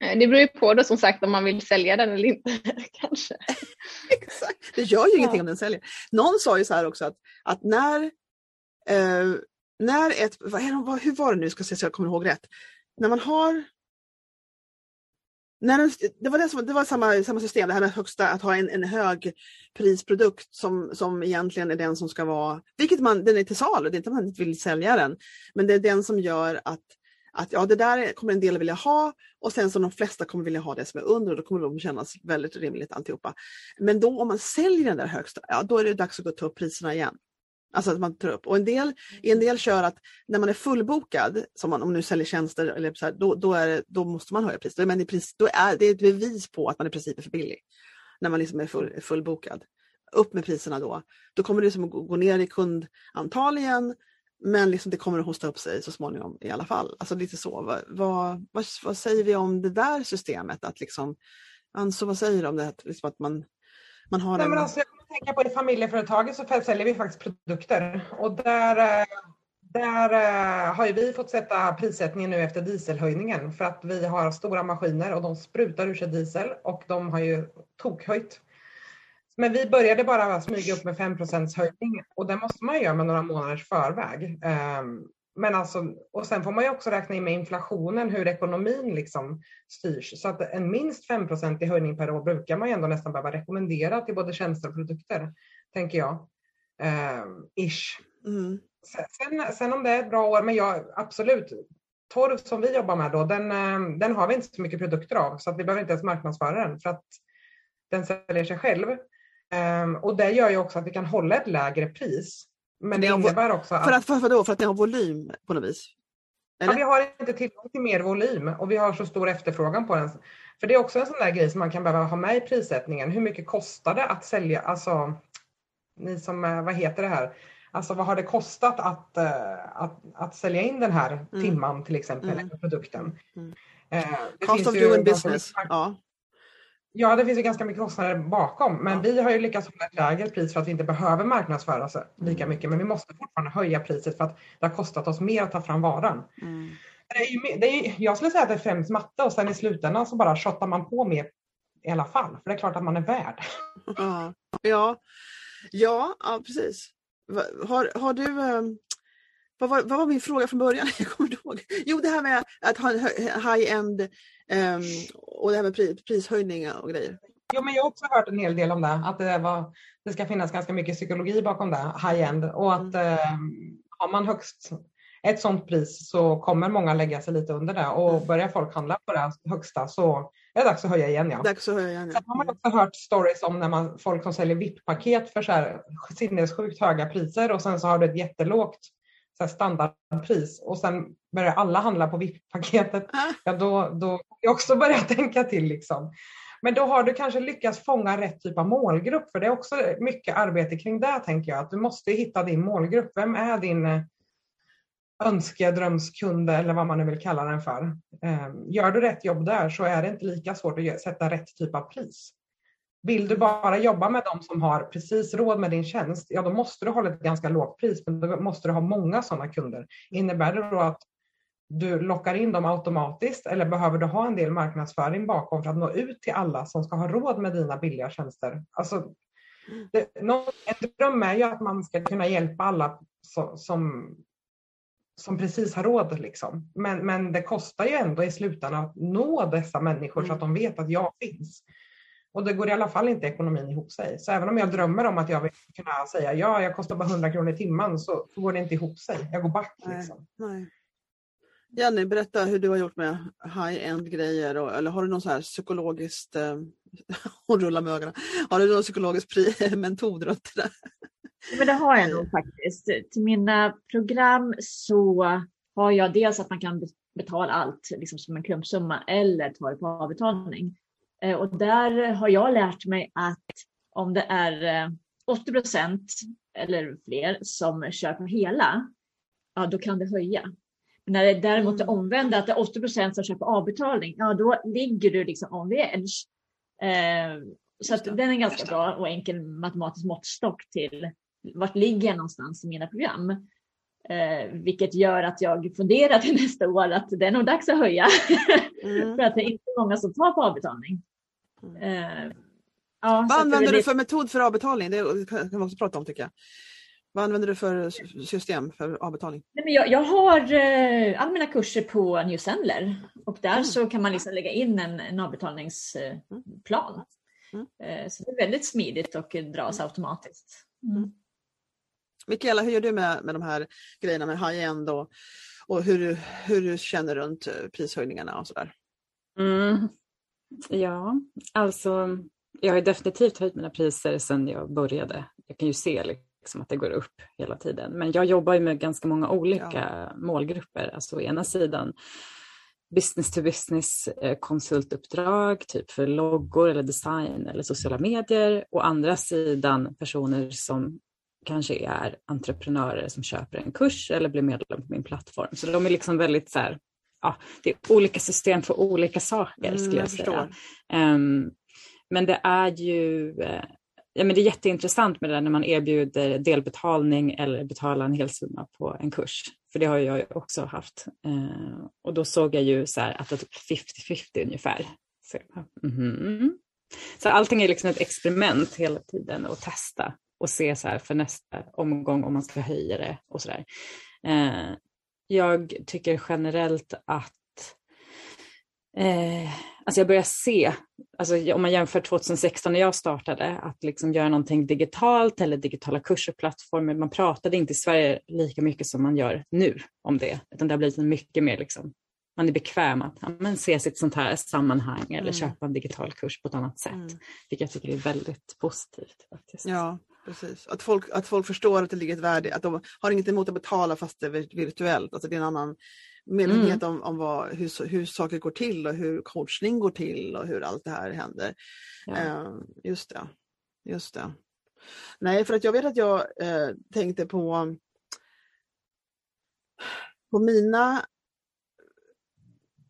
Eh, det beror ju på då som sagt om man vill sälja den eller inte kanske. Exakt, det gör ju ja. ingenting om den säljer. Någon sa ju så här också att, att när, eh, när ett, vad, hur var det nu, ska se så jag kommer ihåg rätt. När man har när den, det var, det, som, det var samma, samma system, det här med högsta, att ha en, en högprisprodukt som, som egentligen är den som ska vara, vilket man, den är till salu, det är inte att man vill sälja den, men det är den som gör att att ja, det där kommer en del vilja ha och sen så de flesta kommer vilja ha det som är under och då kommer de kännas väldigt rimligt alltihopa. Men då om man säljer den där högsta, ja då är det dags att gå och ta upp priserna igen. Alltså att man tar upp. Och en del, en del kör att när man är fullbokad, som man, om man nu säljer tjänster, eller så här, då, då, är då måste man höja priset. Men i pris, då är det ett bevis på att man i princip är för billig. När man liksom är full, fullbokad. Upp med priserna då. Då kommer det liksom gå ner i kundantal igen men liksom det kommer att hosta upp sig så småningom i alla fall. Alltså lite så. Vad, vad, vad, vad säger vi om det där systemet? Att liksom, alltså, vad säger du om det? Här, liksom att man, man har Nej, en... men alltså, jag tänker på i familjeföretaget så säljer vi faktiskt produkter och där, eh, där eh, har vi fått sätta prissättningen nu efter dieselhöjningen för att vi har stora maskiner och de sprutar ur sig diesel och de har ju tokhöjt men vi började bara smyga upp med 5% höjning och det måste man göra med några månaders förväg. Ehm, men alltså, och sen får man ju också räkna in med inflationen, hur ekonomin liksom styrs. Så att en minst 5 i höjning per år brukar man ju ändå nästan behöva rekommendera till både tjänster och produkter, tänker jag. Um, ish. Mm. Sen, sen, om det är ett bra år, men jag absolut. Torv som vi jobbar med då, den, ehm, den har vi inte så mycket produkter av så att vi behöver inte ens marknadsföra den för att den säljer sig själv. Um, och det gör ju också att vi kan hålla ett lägre pris. Men det innebär också att... För att, för, då, för att ni har volym på något vis? Eller? Ja, vi har inte tillgång till mer volym och vi har så stor efterfrågan på den. För det är också en sån där grej som man kan behöva ha med i prissättningen. Hur mycket kostar det att sälja, alltså ni som, eh, vad heter det här? Alltså vad har det kostat att, uh, att, att sälja in den här mm. timman till exempel, mm. produkten? Mm. Uh, Cost of doing business. Ja. Ja, det finns ju ganska mycket kostnader bakom, men ja. vi har ju lyckats hålla ett lägre pris för att vi inte behöver marknadsföra oss lika mm. mycket. Men vi måste fortfarande höja priset för att det har kostat oss mer att ta fram varan. Mm. Det är ju, det är, jag skulle säga att det är främst matte och sen i slutändan så bara shottar man på mer i alla fall. För det är klart att man är värd. Ja, ja, ja, ja precis. Har, har du, ehm, vad, var, vad var min fråga från början? Jag kommer inte ihåg. Jo, det här med att ha en high-end um, och det här med pris, prishöjningar och grejer. Jo, men jag har också hört en hel del om det, att det, var, det ska finnas ganska mycket psykologi bakom det, high-end. Och att mm. eh, har man högst ett sånt pris så kommer många lägga sig lite under det och mm. börjar folk handla på det högsta så är det dags att höja igen. Ja. Dags att höja igen, ja. Sen har man också hört stories om när man, folk som säljer VIP-paket för så här sinnessjukt höga priser och sen så har du ett jättelågt så standardpris och sen börjar alla handla på VIP-paketet. Ja, då, då jag också börjat tänka till. Liksom. Men då har du kanske lyckats fånga rätt typ av målgrupp för det är också mycket arbete kring det tänker jag. Att du måste hitta din målgrupp. Vem är din eh, önskedrömskunde eller vad man nu vill kalla den för. Ehm, gör du rätt jobb där så är det inte lika svårt att sätta rätt typ av pris. Vill du bara jobba med de som har precis råd med din tjänst, ja då måste du hålla ett ganska lågt pris, men då måste du ha många sådana kunder. Innebär det då att du lockar in dem automatiskt eller behöver du ha en del marknadsföring bakom för att nå ut till alla som ska ha råd med dina billiga tjänster? Alltså, det, en dröm är ju att man ska kunna hjälpa alla som, som som precis har råd. Liksom. Men, men det kostar ju ändå i slutändan att nå dessa människor mm. så att de vet att jag finns. Och det går i alla fall inte ekonomin ihop sig. Så även om jag drömmer om att jag vill kunna säga ja, jag kostar bara 100 kronor i timmen så går det inte ihop sig. Jag går back. Liksom. Nej, nej. Jenny, berätta hur du har gjort med high-end grejer. Och, eller har du någon så här psykologiskt, eh, hon rullar med ögonen, har du någon psykologisk metod runt det? Men det har jag nog faktiskt. Till mina program så har jag dels att man kan betala allt liksom som en klumpsumma eller ta det på avbetalning. Eh, och där har jag lärt mig att om det är 80 eh, procent eller fler som köper hela, ja då kan det höja. När det däremot är mm. omvända, att det är 80 procent som köper avbetalning, ja då ligger du liksom on the edge. Eh, så att den är ganska bra och enkel matematisk måttstock till vart ligger jag någonstans i mina program? Eh, vilket gör att jag funderar till nästa år att det är nog dags att höja. Mm. för att det är inte många som tar på avbetalning. Mm. Eh, ja, Vad använder du för metod för avbetalning? Det kan vi också prata om tycker jag. Vad använder du för system för avbetalning? Nej, men jag, jag har eh, alla mina kurser på New Sendler och där mm. så kan man liksom lägga in en, en avbetalningsplan. Mm. Eh, så det är väldigt smidigt och dras mm. automatiskt. Mm. Mikaela, hur gör du med, med de här grejerna med high-end och, och hur, hur du känner runt eh, prishöjningarna och sådär? Mm. Ja, alltså jag har definitivt höjt mina priser sedan jag började. Jag kan ju se liksom att det går upp hela tiden. Men jag jobbar ju med ganska många olika ja. målgrupper. Alltså å ena sidan business to business eh, konsultuppdrag, typ för loggor eller design eller sociala medier. Å andra sidan personer som kanske är entreprenörer som köper en kurs eller blir medlem på min plattform. Så de är liksom väldigt så här, ja, det är olika system för olika saker mm, skulle jag, jag säga. Um, men det är ju uh, ja, men det är jätteintressant med det där när man erbjuder delbetalning eller betala en hel summa på en kurs. För det har jag också haft. Uh, och då såg jag ju så här att det var 50-50 ungefär. Så, mm -hmm. så allting är liksom ett experiment hela tiden att testa och se så här för nästa omgång om man ska höja det och sådär. Eh, jag tycker generellt att eh, alltså jag börjar se, alltså om man jämför 2016 när jag startade, att liksom göra någonting digitalt eller digitala kurser, plattformar. Man pratade inte i Sverige lika mycket som man gör nu om det, utan det har blivit mycket mer liksom, man är bekväm att ja, men se sitt sånt här sammanhang eller mm. köpa en digital kurs på ett annat sätt. Mm. Vilket jag tycker är väldigt positivt. faktiskt. Ja, Precis. Att folk, att folk förstår att det ligger ett värde, att de har inget emot att betala fast det är virtuellt. Alltså det är en annan medvetenhet mm. om, om vad, hur, hur saker går till och hur coachning går till och hur allt det här händer. Ja. Uh, just det. Just det. Nej, för att jag vet att jag uh, tänkte på på mina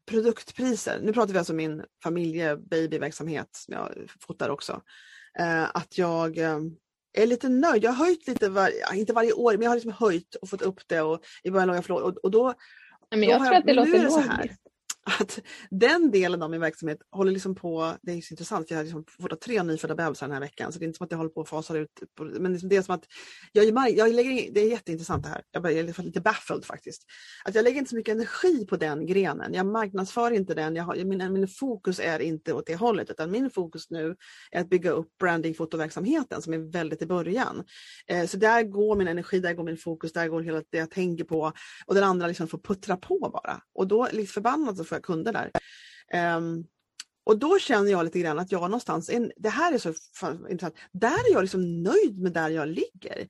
produktpriser, nu pratar vi alltså min familjebabyverksamhet som jag fotar också, uh, att jag är lite nöjd. Jag har höjt lite, var, inte varje år, men jag har liksom höjt och fått upp det och i början låg jag för och, och då... Men jag då tror jag, att det låter logiskt att den delen av min verksamhet håller liksom på, det är så intressant för jag har liksom fått tre nyfödda bebisar den här veckan så det är inte som att jag håller på att fasar ut. Men liksom det är som att jag, jag lägger in, det är jätteintressant det här, jag är lite baffled faktiskt. Att jag lägger inte så mycket energi på den grenen, jag marknadsför inte den, jag har, min, min fokus är inte åt det hållet utan min fokus nu är att bygga upp brandingfotoverksamheten, som är väldigt i början. Eh, så där går min energi, där går min fokus, där går hela det jag tänker på och den andra liksom får puttra på bara. Och då, lite förbannat, så får jag kunder där. Um, och då känner jag lite grann att jag någonstans, en, det här är så intressant, där är jag liksom nöjd med där jag ligger.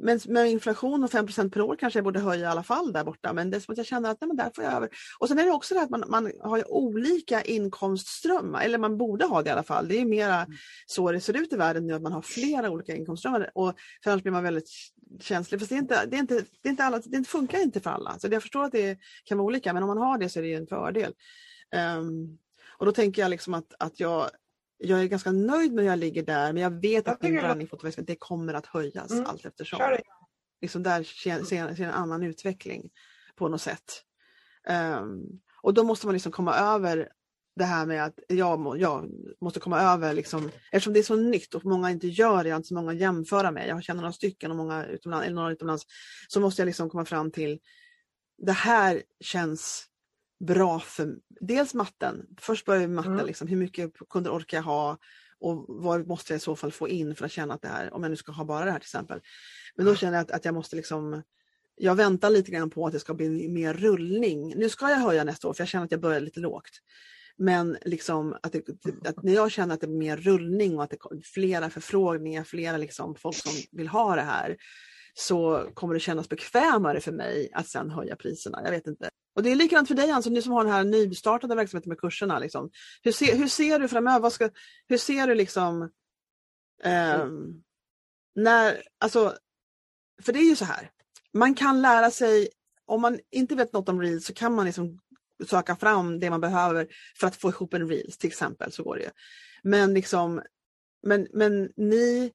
Men med inflation och 5% per år kanske jag borde höja i alla fall där borta. Men det är som att jag känner att nej, men där får jag över. Och sen är det också det att man, man har olika inkomstströmmar, eller man borde ha det i alla fall. Det är mera så det ser ut i världen nu att man har flera olika inkomstströmmar. Och för annars blir man väldigt känslig. Fast det, är inte, det, är inte, det, är inte alla, det funkar inte för alla. Så jag förstår att det kan vara olika men om man har det så är det en fördel. Um, och då tänker jag liksom att, att jag jag är ganska nöjd med hur jag ligger där men jag vet jag att min brandingfotoverksamhet det kommer att höjas mm. allt eftersom. Liksom där ser, ser, ser en annan utveckling på något sätt. Um, och då måste man liksom komma över det här med att jag, må, jag måste komma över, liksom, eftersom det är så nytt och många inte gör det, jag har inte så många att jämföra med, jag känner några stycken och många utomlands, eller några utomlands, så måste jag liksom komma fram till det här känns bra för dels matten. Först börjar vi med matten, mm. liksom, hur mycket kunder orkar jag ha och vad måste jag i så fall få in för att känna att det här, om jag nu ska ha bara det här till exempel. Men då känner jag att, att jag måste liksom jag väntar lite grann på att det ska bli mer rullning. Nu ska jag höja nästa år för jag känner att jag börjar lite lågt. Men liksom att, det, att, när jag känner att det är mer rullning och att det är flera förfrågningar, flera liksom folk som vill ha det här så kommer det kännas bekvämare för mig att sen höja priserna. Jag vet inte. Och det är likadant för dig Anson, du som har den här nystartade verksamheten med kurserna. Liksom. Hur, ser, hur ser du framöver? Ska, hur ser du liksom eh, när, alltså, för det är ju så här, man kan lära sig, om man inte vet något om reels så kan man liksom söka fram det man behöver för att få ihop en reels till exempel. så går det Men, liksom, men, men ni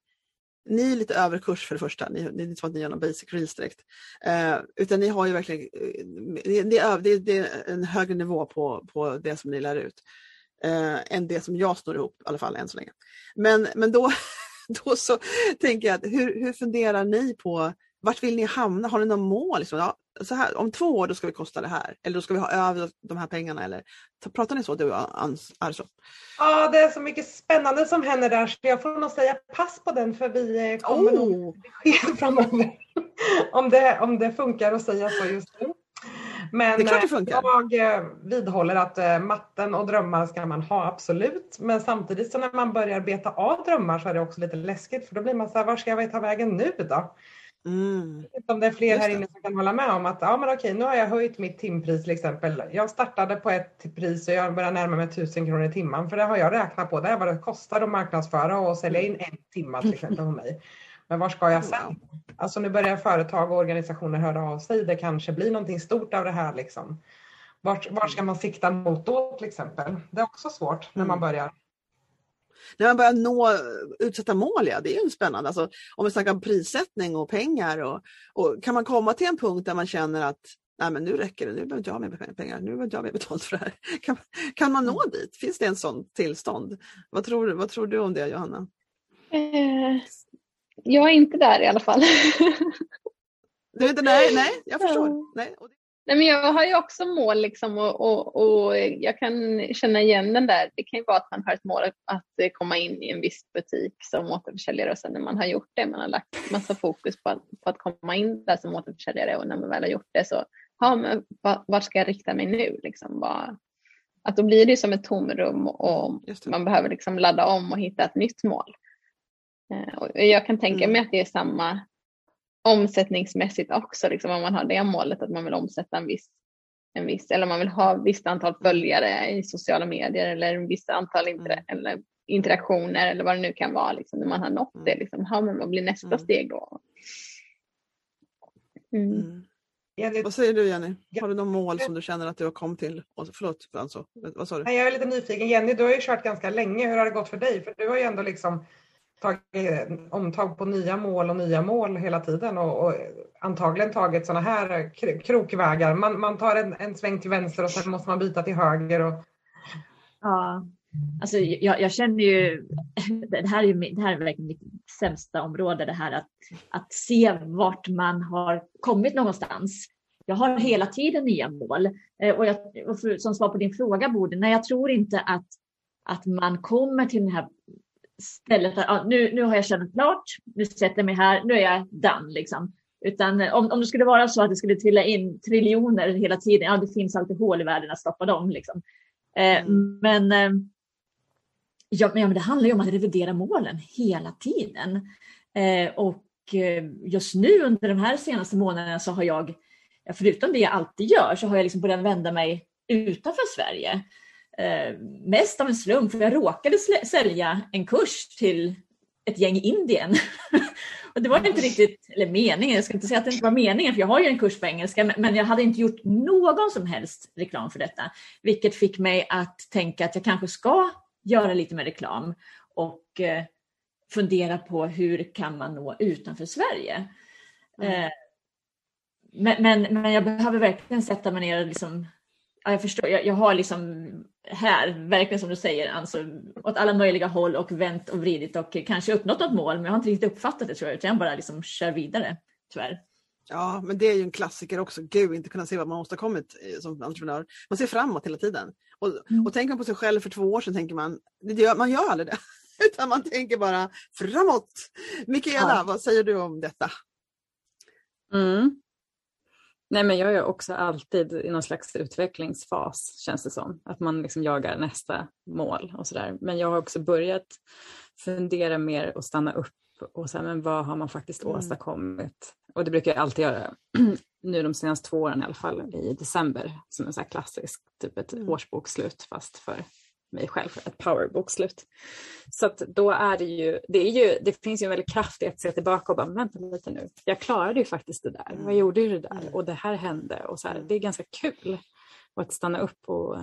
ni är lite överkurs för det första, ni, ni, ni tror att ni gör någon basic reels direkt. Eh, utan ni har ju verkligen, eh, det, det, det, det, är en högre nivå på, på det som ni lär ut. Eh, än det som jag snor ihop, i alla fall än så länge. Men, men då, då så tänker jag, att, hur, hur funderar ni på vart vill ni hamna? Har ni något mål? Liksom? Ja, så här, om två år då ska vi kosta det här eller då ska vi ha över de här pengarna. Eller, pratar ni så du och Arso? Ja, det är så mycket spännande som händer där så jag får nog säga pass på den för vi kommer oh. nog besked framöver. om, det, om det funkar att säga så just nu. Men det det jag eh, vidhåller att eh, matten och drömmar ska man ha absolut. Men samtidigt så när man börjar beta av drömmar så är det också lite läskigt för då blir man så här, var ska jag ta vägen nu då? Mm. Om det är fler här inne som kan hålla med om att ja, men okej, nu har jag höjt mitt timpris till exempel. Jag startade på ett pris och jag börjar närma mig 1000 kronor i timmen. För det har jag räknat på. Det är vad det kostar att marknadsföra och sälja in en timme till exempel hos mig. Men var ska jag sen? Alltså nu börjar företag och organisationer höra av sig. Det kanske blir någonting stort av det här. Liksom. Var, var ska man sikta mot då till exempel? Det är också svårt när man mm. börjar när man börjar nå utsatta mål, ja, det är ju spännande. Alltså, om vi snackar prissättning och pengar och, och, kan man komma till en punkt där man känner att nej men nu räcker det, nu behöver inte jag ha mer pengar, nu behöver inte jag ha mer betalt för det här. Kan, kan man nå dit? Finns det en sån tillstånd? Vad tror, vad tror du om det Johanna? Eh, jag är inte där i alla fall. du är inte, nej, nej, jag förstår. Nej, Nej, men jag har ju också mål liksom och, och, och, jag kan känna igen den där. Det kan ju vara att man har ett mål att komma in i en viss butik som återförsäljare och sen när man har gjort det, man har lagt massa fokus på att, på att komma in där som återförsäljare och när man väl har gjort det så, ja, men vart ska jag rikta mig nu? Liksom, vad, att då blir det som ett tomrum och man behöver liksom ladda om och hitta ett nytt mål. Eh, och jag kan tänka mig mm. att det är samma omsättningsmässigt också, liksom, om man har det målet att man vill omsätta en viss, en viss eller man vill ha ett visst antal följare i sociala medier eller en viss antal inter mm. eller interaktioner eller vad det nu kan vara, liksom, när man har nått mm. det. Liksom, ha, men vad blir nästa mm. steg då? Mm. Mm. Vad säger du Jenny? Har du något mål som du känner att du har kommit till? Förlåt, alltså, vad sa du? Jag är lite nyfiken. Jenny, du har ju kört ganska länge. Hur har det gått för dig? För du har ju ändå liksom tagit eh, omtag på nya mål och nya mål hela tiden och, och antagligen tagit sådana här krokvägar. Man, man tar en, en sväng till vänster och sen måste man byta till höger. Och... Ja, alltså jag, jag känner ju, det här, är, det här är verkligen mitt sämsta område, det här att, att se vart man har kommit någonstans. Jag har hela tiden nya mål. Eh, och, jag, och för, som svar på din fråga Bodil, nej jag tror inte att, att man kommer till den här stället där ah, nu, nu har jag känt klart, nu sätter jag mig här, nu är jag done. Liksom. Utan eh, om, om det skulle vara så att det skulle trilla in triljoner hela tiden, ja det finns alltid hål i världen att stoppa dem. Liksom. Eh, mm. Men, eh, ja, men det handlar ju om att revidera målen hela tiden. Eh, och eh, just nu under de här senaste månaderna så har jag, förutom det jag alltid gör, så har jag liksom börjat vända mig utanför Sverige. Eh, mest av en slump, för jag råkade sälja en kurs till ett gäng i Indien. och det var inte riktigt, eller meningen, jag ska inte säga att det inte var meningen, för jag har ju en kurs på engelska, men jag hade inte gjort någon som helst reklam för detta. Vilket fick mig att tänka att jag kanske ska göra lite mer reklam och eh, fundera på hur kan man nå utanför Sverige. Mm. Eh, men, men, men jag behöver verkligen sätta mig ner och liksom ja, jag förstår, jag, jag, har liksom här, verkligen som du säger, alltså, åt alla möjliga håll och vänt och vridit och kanske uppnått något mål, men jag har inte riktigt uppfattat det tror jag, utan jag bara liksom kör vidare, tyvärr. Ja, men det är ju en klassiker också. Gud, inte kunna se vad man åstadkommit eh, som entreprenör. Man ser framåt hela tiden. Och, mm. och tänker man på sig själv för två år sedan tänker man, det man gör aldrig det. Utan man tänker bara framåt. Mikaela, ja. vad säger du om detta? Mm. Nej men jag är också alltid i någon slags utvecklingsfas känns det som. Att man liksom jagar nästa mål och sådär. Men jag har också börjat fundera mer och stanna upp och säga men vad har man faktiskt mm. åstadkommit? Och det brukar jag alltid göra nu de senaste två åren i alla fall i december som en så klassisk, typ ett mm. årsbokslut fast för mig själv, ett powerbokslut. Så att då är det ju, det är ju, det finns ju en väldigt kraft i att se tillbaka och bara, vänta lite nu, jag klarade ju faktiskt det där, mm. jag gjorde ju det där mm. och det här hände och så här, det är ganska kul. Och att stanna upp och,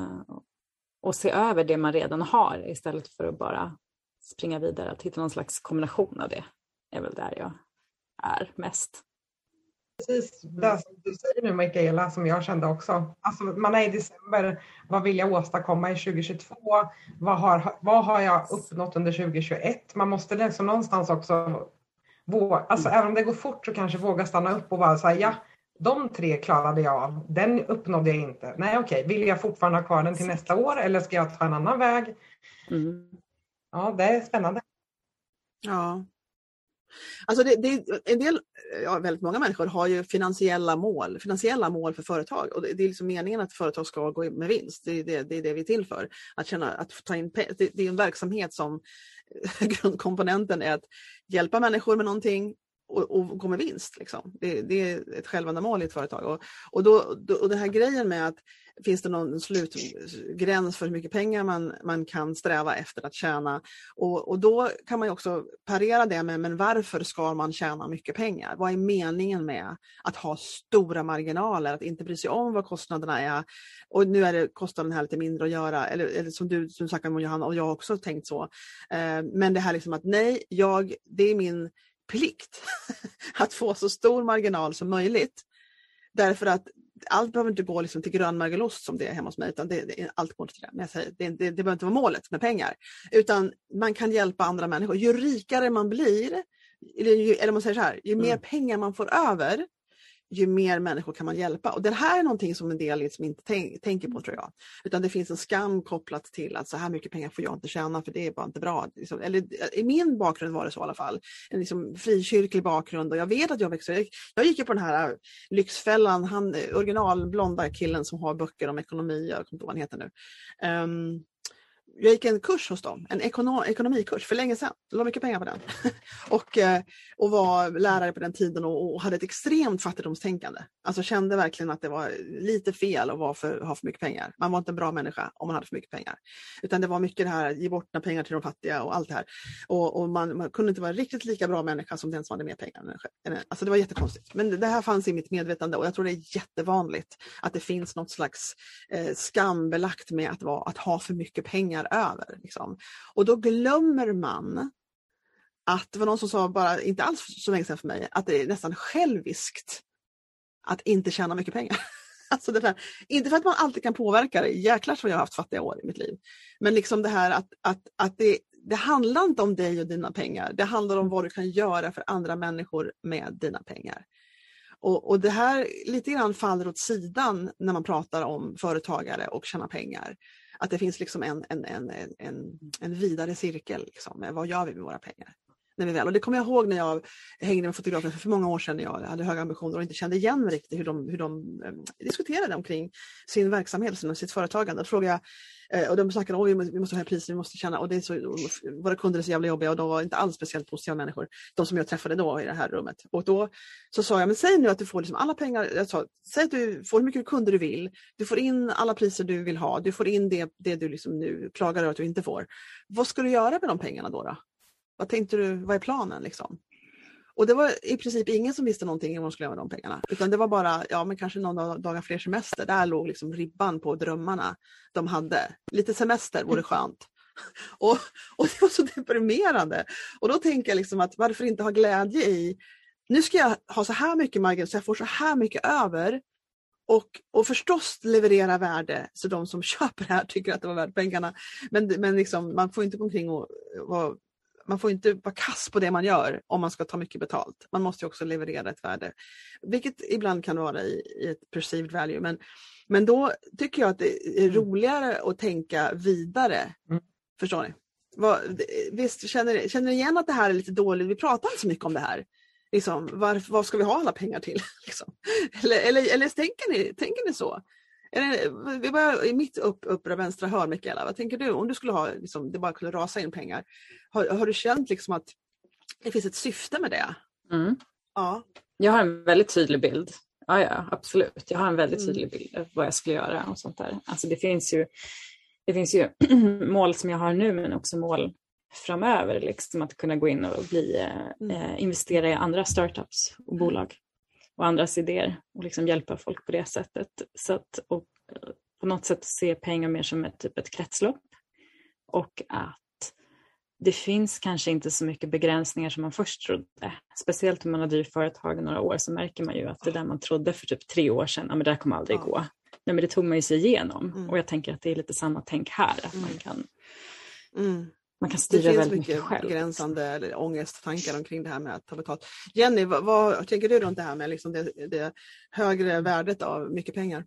och se över det man redan har istället för att bara springa vidare, att hitta någon slags kombination av det är väl där jag är mest precis det som du säger nu Mikaela, som jag kände också. Alltså, man är i december, vad vill jag åstadkomma i 2022? Vad har, vad har jag uppnått under 2021? Man måste liksom någonstans också våga, alltså även om det går fort så kanske våga stanna upp och bara säga ja, de tre klarade jag av, den uppnådde jag inte. Nej okej, vill jag fortfarande ha kvar den till nästa år eller ska jag ta en annan väg? Mm. Ja, det är spännande. Ja, Alltså det, det, en del, ja, väldigt många människor har ju finansiella mål, finansiella mål för företag och det, det är liksom meningen att företag ska gå med vinst. Det är det, det är det vi är till för. Att, känna, att ta in, det, det är en verksamhet som grundkomponenten är att hjälpa människor med någonting och, och gå med vinst. Liksom. Det, det, är ett självändamål i ett företag. Och, och, då, då, och den här grejen med att finns det någon slutgräns för hur mycket pengar man, man kan sträva efter att tjäna. Och, och då kan man också parera det med, men varför ska man tjäna mycket pengar? Vad är meningen med att ha stora marginaler, att inte bry sig om vad kostnaderna är? Och nu är det kostnaden här lite mindre att göra, eller, eller som du som sagt om Johanna och jag har också tänkt så. Eh, men det här liksom att nej, jag, det är min plikt att få så stor marginal som möjligt. Därför att allt behöver inte gå liksom till grönmögelost som det är hemma hos mig, utan det, det, allt går till det. Men jag säger, det, det, det behöver inte vara målet med pengar. Utan man kan hjälpa andra människor. Ju rikare man blir, eller, ju, eller man säger så här, ju mer mm. pengar man får över, ju mer människor kan man hjälpa. Och det här är någonting som en del liksom inte tänk, tänker på tror jag. Utan det finns en skam kopplat till att så här mycket pengar får jag inte tjäna för det är bara inte bra. Liksom, eller i min bakgrund var det så i alla fall. En liksom frikyrklig bakgrund och jag vet att jag växte Jag gick ju på den här Lyxfällan, han originalblonda killen som har böcker om ekonomi, jag kommer inte ihåg vad han heter nu. Um, jag gick en kurs hos dem, en ekonom, ekonomikurs för länge sedan. Jag la mycket pengar på den. och, eh, och var lärare på den tiden och, och, hade ett extremt fattigdomstänkande. Alltså kände verkligen att det var lite fel att vara för, ha för mycket pengar. Man var inte en bra människa om man hade för mycket pengar. Utan det var mycket det här, ge bort pengar till de fattiga och allt det här. Och, och man, man, kunde inte vara riktigt lika bra människa som den som hade mer pengar. Alltså det var jättekonstigt. Men det här fanns i mitt medvetande och jag tror det är jättevanligt att det finns något slags eh, skambelagt med att, vara, att ha för mycket pengar över. Liksom. Och då glömmer man att det var någon som sa, bara inte alls så länge sedan för mig, att det är nästan själviskt att inte tjäna mycket pengar. Alltså det där, inte för att man alltid kan påverka det, jäklar som jag har haft fattiga år i mitt liv. Men liksom det här att, att, att det, det handlar inte om dig och dina pengar, det handlar om vad du kan göra för andra människor med dina pengar. Och, och det här lite grann faller åt sidan när man pratar om företagare och tjäna pengar. Att det finns liksom en, en, en, en, en vidare cirkel. Liksom, vad gör vi med våra pengar? När vi väl, och det kommer jag ihåg när jag hängde med fotografer för, många år sedan när jag hade höga ambitioner och inte kände igen mig riktigt hur de, hur de eh, diskuterade omkring sin verksamhet, och sitt företagande. Då frågade jag Eh, och de snackade om att vi måste höja priser, vi måste känna, och det är så, våra kunder är så jävla jobbiga och de var inte alls speciellt positiva människor, de som jag träffade då i det här rummet. Och då så sa jag, men säg nu att du får liksom alla pengar, jag sa, säg att du får hur mycket kunder du vill, du får in alla priser du vill ha, du får in det, det du liksom nu klagar över att du inte får. Vad ska du göra med de pengarna då? då? Vad tänkte du, vad är planen liksom? Och det var i princip ingen som visste någonting om vad de skulle göra med de pengarna. Utan det var bara, ja men kanske några dagar fler semester. Där låg liksom ribban på drömmarna de hade. Lite semester vore skönt. Och, och det var så deprimerande. Och då tänker jag liksom att varför inte ha glädje i, nu ska jag ha så här mycket marginal så jag får så här mycket över. Och, och förstås leverera värde så de som köper det här tycker att det var värt pengarna. Men, men liksom, man får inte gå omkring och vara man får inte vara kass på det man gör om man ska ta mycket betalt. Man måste också leverera ett värde. Vilket ibland kan vara i, i ett perceived value. Men, men då tycker jag att det är mm. roligare att tänka vidare. Mm. Förstår ni? Vad, visst, känner, känner ni igen att det här är lite dåligt? Vi pratar inte så mycket om det här. Liksom, var, vad ska vi ha alla pengar till? Liksom. Eller, eller, eller tänker, ni, tänker ni så? Vi börjar i mitt upp, uppre vänstra hörn, Mikaela. Vad tänker du? Om du skulle ha, liksom, det bara kunde rasa in pengar. Har, har du känt liksom att det finns ett syfte med det? Mm. Ja. Jag har en väldigt tydlig bild. Ja, ja, absolut. Jag har en väldigt mm. tydlig bild av vad jag skulle göra och sånt där. Alltså det finns ju, det finns ju mål som jag har nu men också mål framöver. Liksom att kunna gå in och bli, mm. eh, investera i andra startups och bolag och andras idéer och liksom hjälpa folk på det sättet. Så att, och på något sätt se pengar mer som ett, typ ett kretslopp och att det finns kanske inte så mycket begränsningar som man först trodde. Speciellt om man har drivit företag i några år så märker man ju att det där man trodde för typ tre år sedan, ja men det här kommer aldrig ja. gå. Nej men det tog man ju sig igenom mm. och jag tänker att det är lite samma tänk här, att mm. man kan mm. Man kan styra väldigt mycket, mycket själv. begränsande eller ångesttankar omkring det här med att ta betalt. Jenny, vad, vad tänker du runt det här med liksom det, det högre värdet av mycket pengar?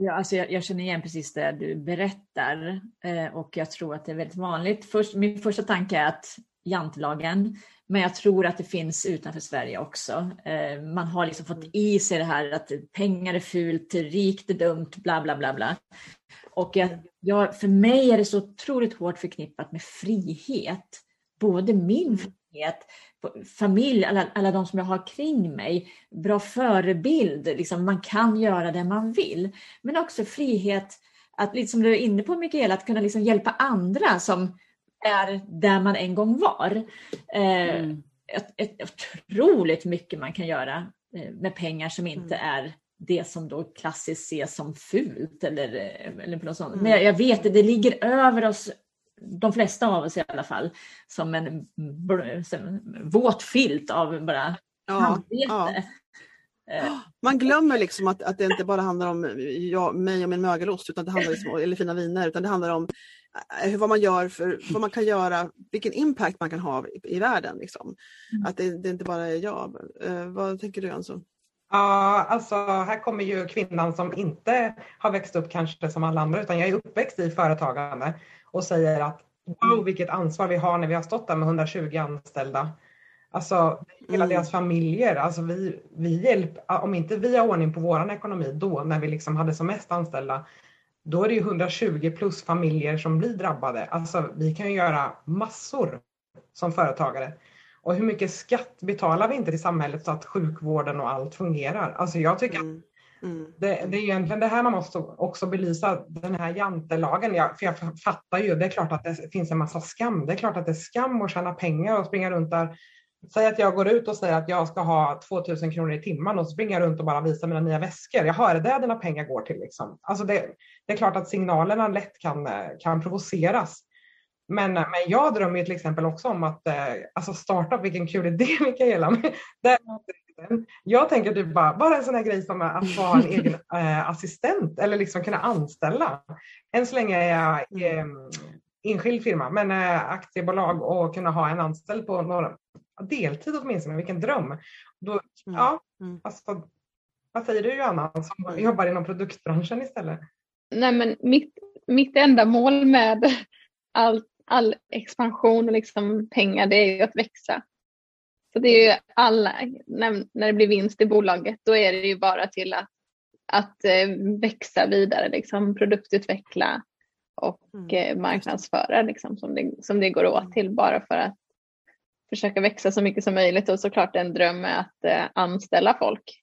Ja, alltså jag, jag, känner igen precis det du berättar eh, och jag tror att det är väldigt vanligt. Först, min första tanke är att jantelagen, men jag tror att det finns utanför Sverige också. Eh, man har liksom fått i sig det här att pengar är fult, rikt är dumt, bla bla bla bla. Och jag, jag, för mig är det så otroligt hårt förknippat med frihet. Både min frihet, familj, alla, alla de som jag har kring mig, bra förebild, liksom man kan göra det man vill. Men också frihet att, liksom du är inne på Mikaela, att kunna liksom hjälpa andra som är där man en gång var. Eh, mm. ett, ett, otroligt mycket man kan göra eh, med pengar som inte mm. är det som då klassiskt ses som fult eller, eller något sånt. Mm. Men jag, jag vet att det ligger över oss, de flesta av oss i alla fall, som en, en våt filt av bara ja, samvete. Ja. Eh. Man glömmer liksom att, att det inte bara handlar om jag, mig och min mögelost utan det handlar liksom, eller fina viner utan det handlar om eh, vad man gör för vad man kan göra, vilken impact man kan ha i, i världen. Liksom. Mm. Att det, det inte bara är jag. Eh, vad tänker du Anson? Ja, alltså här kommer ju kvinnan som inte har växt upp kanske som alla andra utan jag är uppväxt i företagande och säger att wow vilket ansvar vi har när vi har stått där med 120 anställda. Alltså hela mm. deras familjer, alltså vi, vi hjälp, om inte vi har ordning på våran ekonomi då när vi liksom hade som mest anställda, då är det ju 120 plus familjer som blir drabbade. Alltså vi kan ju göra massor som företagare. Och hur mycket skatt betalar vi inte till samhället så att sjukvården och allt fungerar? Alltså jag tycker mm. Mm. Det, det, är egentligen det här man måste också belysa, den här jantelagen. Jag, för jag fattar ju, det är klart att det finns en massa skam. Det är klart att det är skam att tjäna pengar och springa runt där. Säg att jag går ut och säger att jag ska ha 2000 kronor i timmen och springer runt och bara visar mina nya väskor. Jag hör det dina pengar går till. Liksom. Alltså det, det, är klart att signalerna lätt kan, kan provoceras. Men, men jag drömmer ju till exempel också om att eh, alltså starta, vilken kul idé Mikaela. Jag tänker typ bara, bara en sån här grej som att vara en egen eh, assistent eller liksom kunna anställa. Än så länge är jag eh, enskild firma, men eh, aktiebolag och kunna ha en anställd på några, deltid åtminstone, vilken dröm. Då, mm. Ja, mm. alltså, vad säger du Johanna som mm. jobbar inom produktbranschen istället? Nej, men mitt, mitt enda mål med all, all expansion och liksom pengar det är ju att växa. Så det är ju alla, när, när det blir vinst i bolaget då är det ju bara till att, att eh, växa vidare, liksom produktutveckla och mm. eh, marknadsföra liksom, som, det, som det går åt mm. till bara för att försöka växa så mycket som möjligt och såklart en dröm är att eh, anställa folk.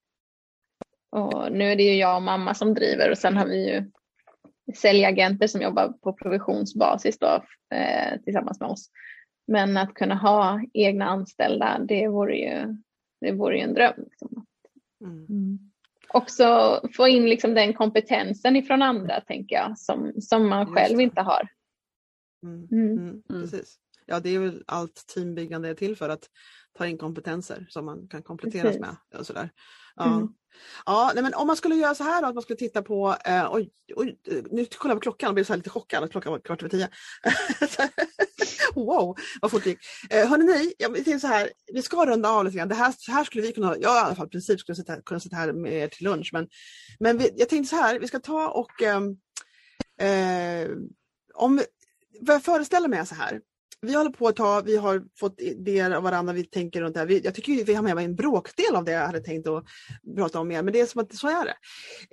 Och nu är det ju jag och mamma som driver och sen har vi ju säljagenter som jobbar på provisionsbasis då, eh, tillsammans med oss. Men att kunna ha egna anställda, det vore ju, det vore ju en dröm. Liksom. Mm. Mm. Också få in liksom den kompetensen ifrån andra, tänker jag, som, som man själv inte har. Mm. mm. mm. Precis. Ja, det är väl allt teambyggande är till för att ta in kompetenser som man kan kompletteras med. Och sådär. Ja. Mm. Ja, nej, men om man skulle göra så här då, att man skulle titta på, eh, oj, oj, nu kollar jag på klockan och blir så här lite chockad att klockan var kvart över tio. wow, vad fort det gick. Eh, hörni, ni, jag så här, vi ska runda av lite grann. Det här, här skulle vi kunna, jag i alla fall i princip skulle sitta, kunna sitta här med er till lunch, men, men vi, jag tänkte så här, vi ska ta och eh, eh, om, vad jag föreställer mig är så här, vi håller på ett tag, vi har fått idéer av varandra, vi tänker runt det här. Vi, jag tycker vi har med en bråkdel av det jag hade tänkt att prata om mer, men det är som att så är det.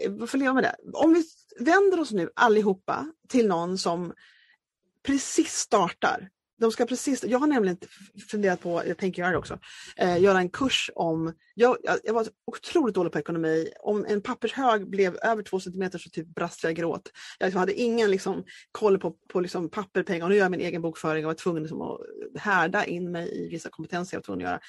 Vi får leva med det. Om vi vänder oss nu allihopa till någon som precis startar de ska precis, jag har nämligen funderat på, jag tänker göra det också, eh, göra en kurs om, jag, jag, var otroligt dålig på ekonomi, om en pappershög blev över två centimeter så typ brast jag gråt. Jag liksom hade ingen liksom, koll på, på liksom papper, pengar och nu gör jag min egen bokföring och var tvungen liksom, att härda in mig i vissa kompetenser jag var tvungen att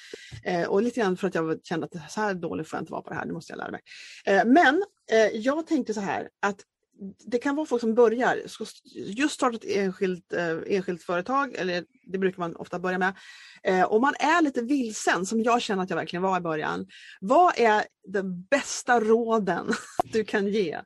göra. Eh, och lite grann för att jag kände att så här dålig får jag inte vara på det här, nu måste jag lära mig. Eh, men eh, jag tänkte så här att det kan vara folk som börjar, just startat ett enskilt, eh, enskilt företag, eller det brukar man ofta börja med. Eh, om man är lite vilsen, som jag känner att jag verkligen var i början. Vad är de bästa råden du kan ge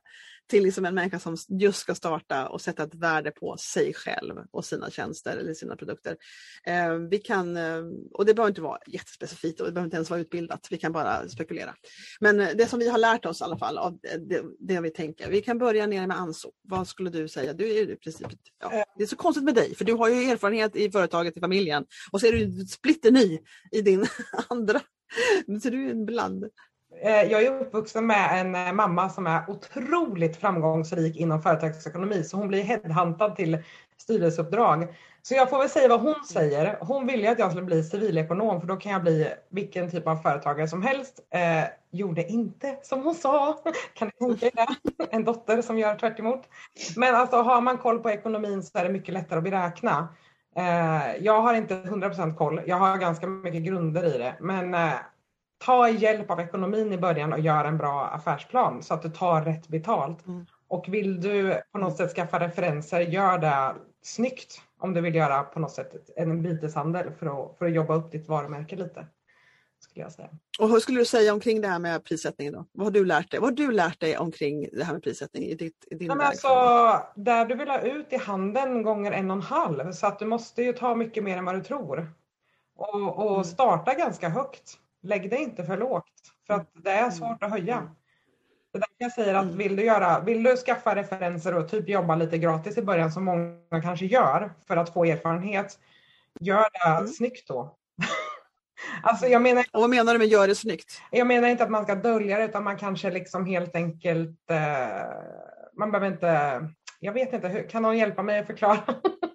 till liksom en människa som just ska starta och sätta ett värde på sig själv och sina tjänster eller sina produkter. Eh, vi kan, eh, och det behöver inte vara jättespecifikt och det behöver inte ens vara utbildat, vi kan bara spekulera. Men eh, det som vi har lärt oss i alla fall av det, det vi tänker. Vi kan börja nere med Anso. Vad skulle du säga? Du är i princip, ja, det är så konstigt med dig för du har ju erfarenhet i företaget, i familjen och så är du splitter ny i din andra. Så du är en bland. Eh, jag är uppvuxen med en eh, mamma som är otroligt framgångsrik inom företagsekonomi så hon blir headhuntad till styrelseuppdrag. Så jag får väl säga vad hon säger. Hon ville att jag skulle bli civilekonom för då kan jag bli vilken typ av företagare som helst. Eh, gjorde inte som hon sa. Kan ni tänka er det? En dotter som gör tvärt emot. Men alltså har man koll på ekonomin så är det mycket lättare att beräkna. Eh, jag har inte 100% koll. Jag har ganska mycket grunder i det. Men eh, ta hjälp av ekonomin i början och gör en bra affärsplan så att du tar rätt betalt. Mm. Och vill du på något sätt skaffa referenser, gör det snyggt om du vill göra på något sätt en byteshandel för att, för att jobba upp ditt varumärke lite. Skulle jag säga. Och vad skulle du säga omkring det här med prissättningen? Då? Vad har du lärt dig? Vad har du lärt dig omkring det här med prissättning i, ditt, i din ja, alltså, Där du vill ha ut i handeln gånger en och en halv så att du måste ju ta mycket mer än vad du tror. Och, och mm. starta ganska högt. Lägg dig inte för lågt för att det är svårt att höja. Det är därför jag säger att vill du, göra, vill du skaffa referenser och typ jobba lite gratis i början som många kanske gör för att få erfarenhet, gör det mm. snyggt då. alltså jag menar, och vad menar du med gör det snyggt? Jag menar inte att man ska dölja det utan man kanske liksom helt enkelt, eh, man behöver inte, jag vet inte, kan någon hjälpa mig att förklara?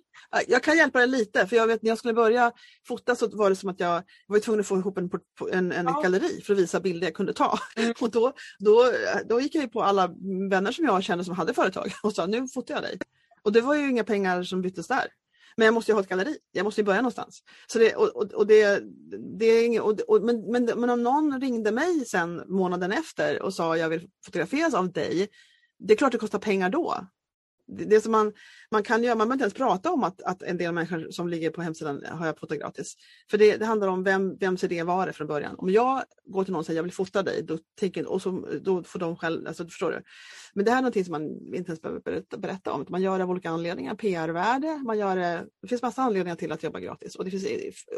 Jag kan hjälpa dig lite, för jag vet när jag skulle börja fota så var det som att jag var tvungen att få ihop en, en, en ja. galleri för att visa bilder jag kunde ta. Mm. Och då, då, då gick jag på alla vänner som jag kände som hade företag och sa nu fotar jag dig. Och det var ju inga pengar som byttes där. Men jag måste ju ha ett galleri, jag måste ju börja någonstans. Så det, och, och, och det, det är inget, och, och, men, men, men om någon ringde mig sen månaden efter och sa jag vill fotograferas av dig, det är klart det kostar pengar då. Det, som man, man kan göra, man behöver inte ens prata om att, att en del människor som ligger på hemsidan har jag fotat gratis. För det, det handlar om vem, vems idé var det från början. Om jag går till någon och säger jag vill fota dig, då, tänker, och så, då får de själv, alltså, förstår du? Men det här är någonting som man inte ens behöver berätta, berätta om. Man gör det av olika anledningar, PR-värde, man gör det, det finns massa anledningar till att jobba gratis och det finns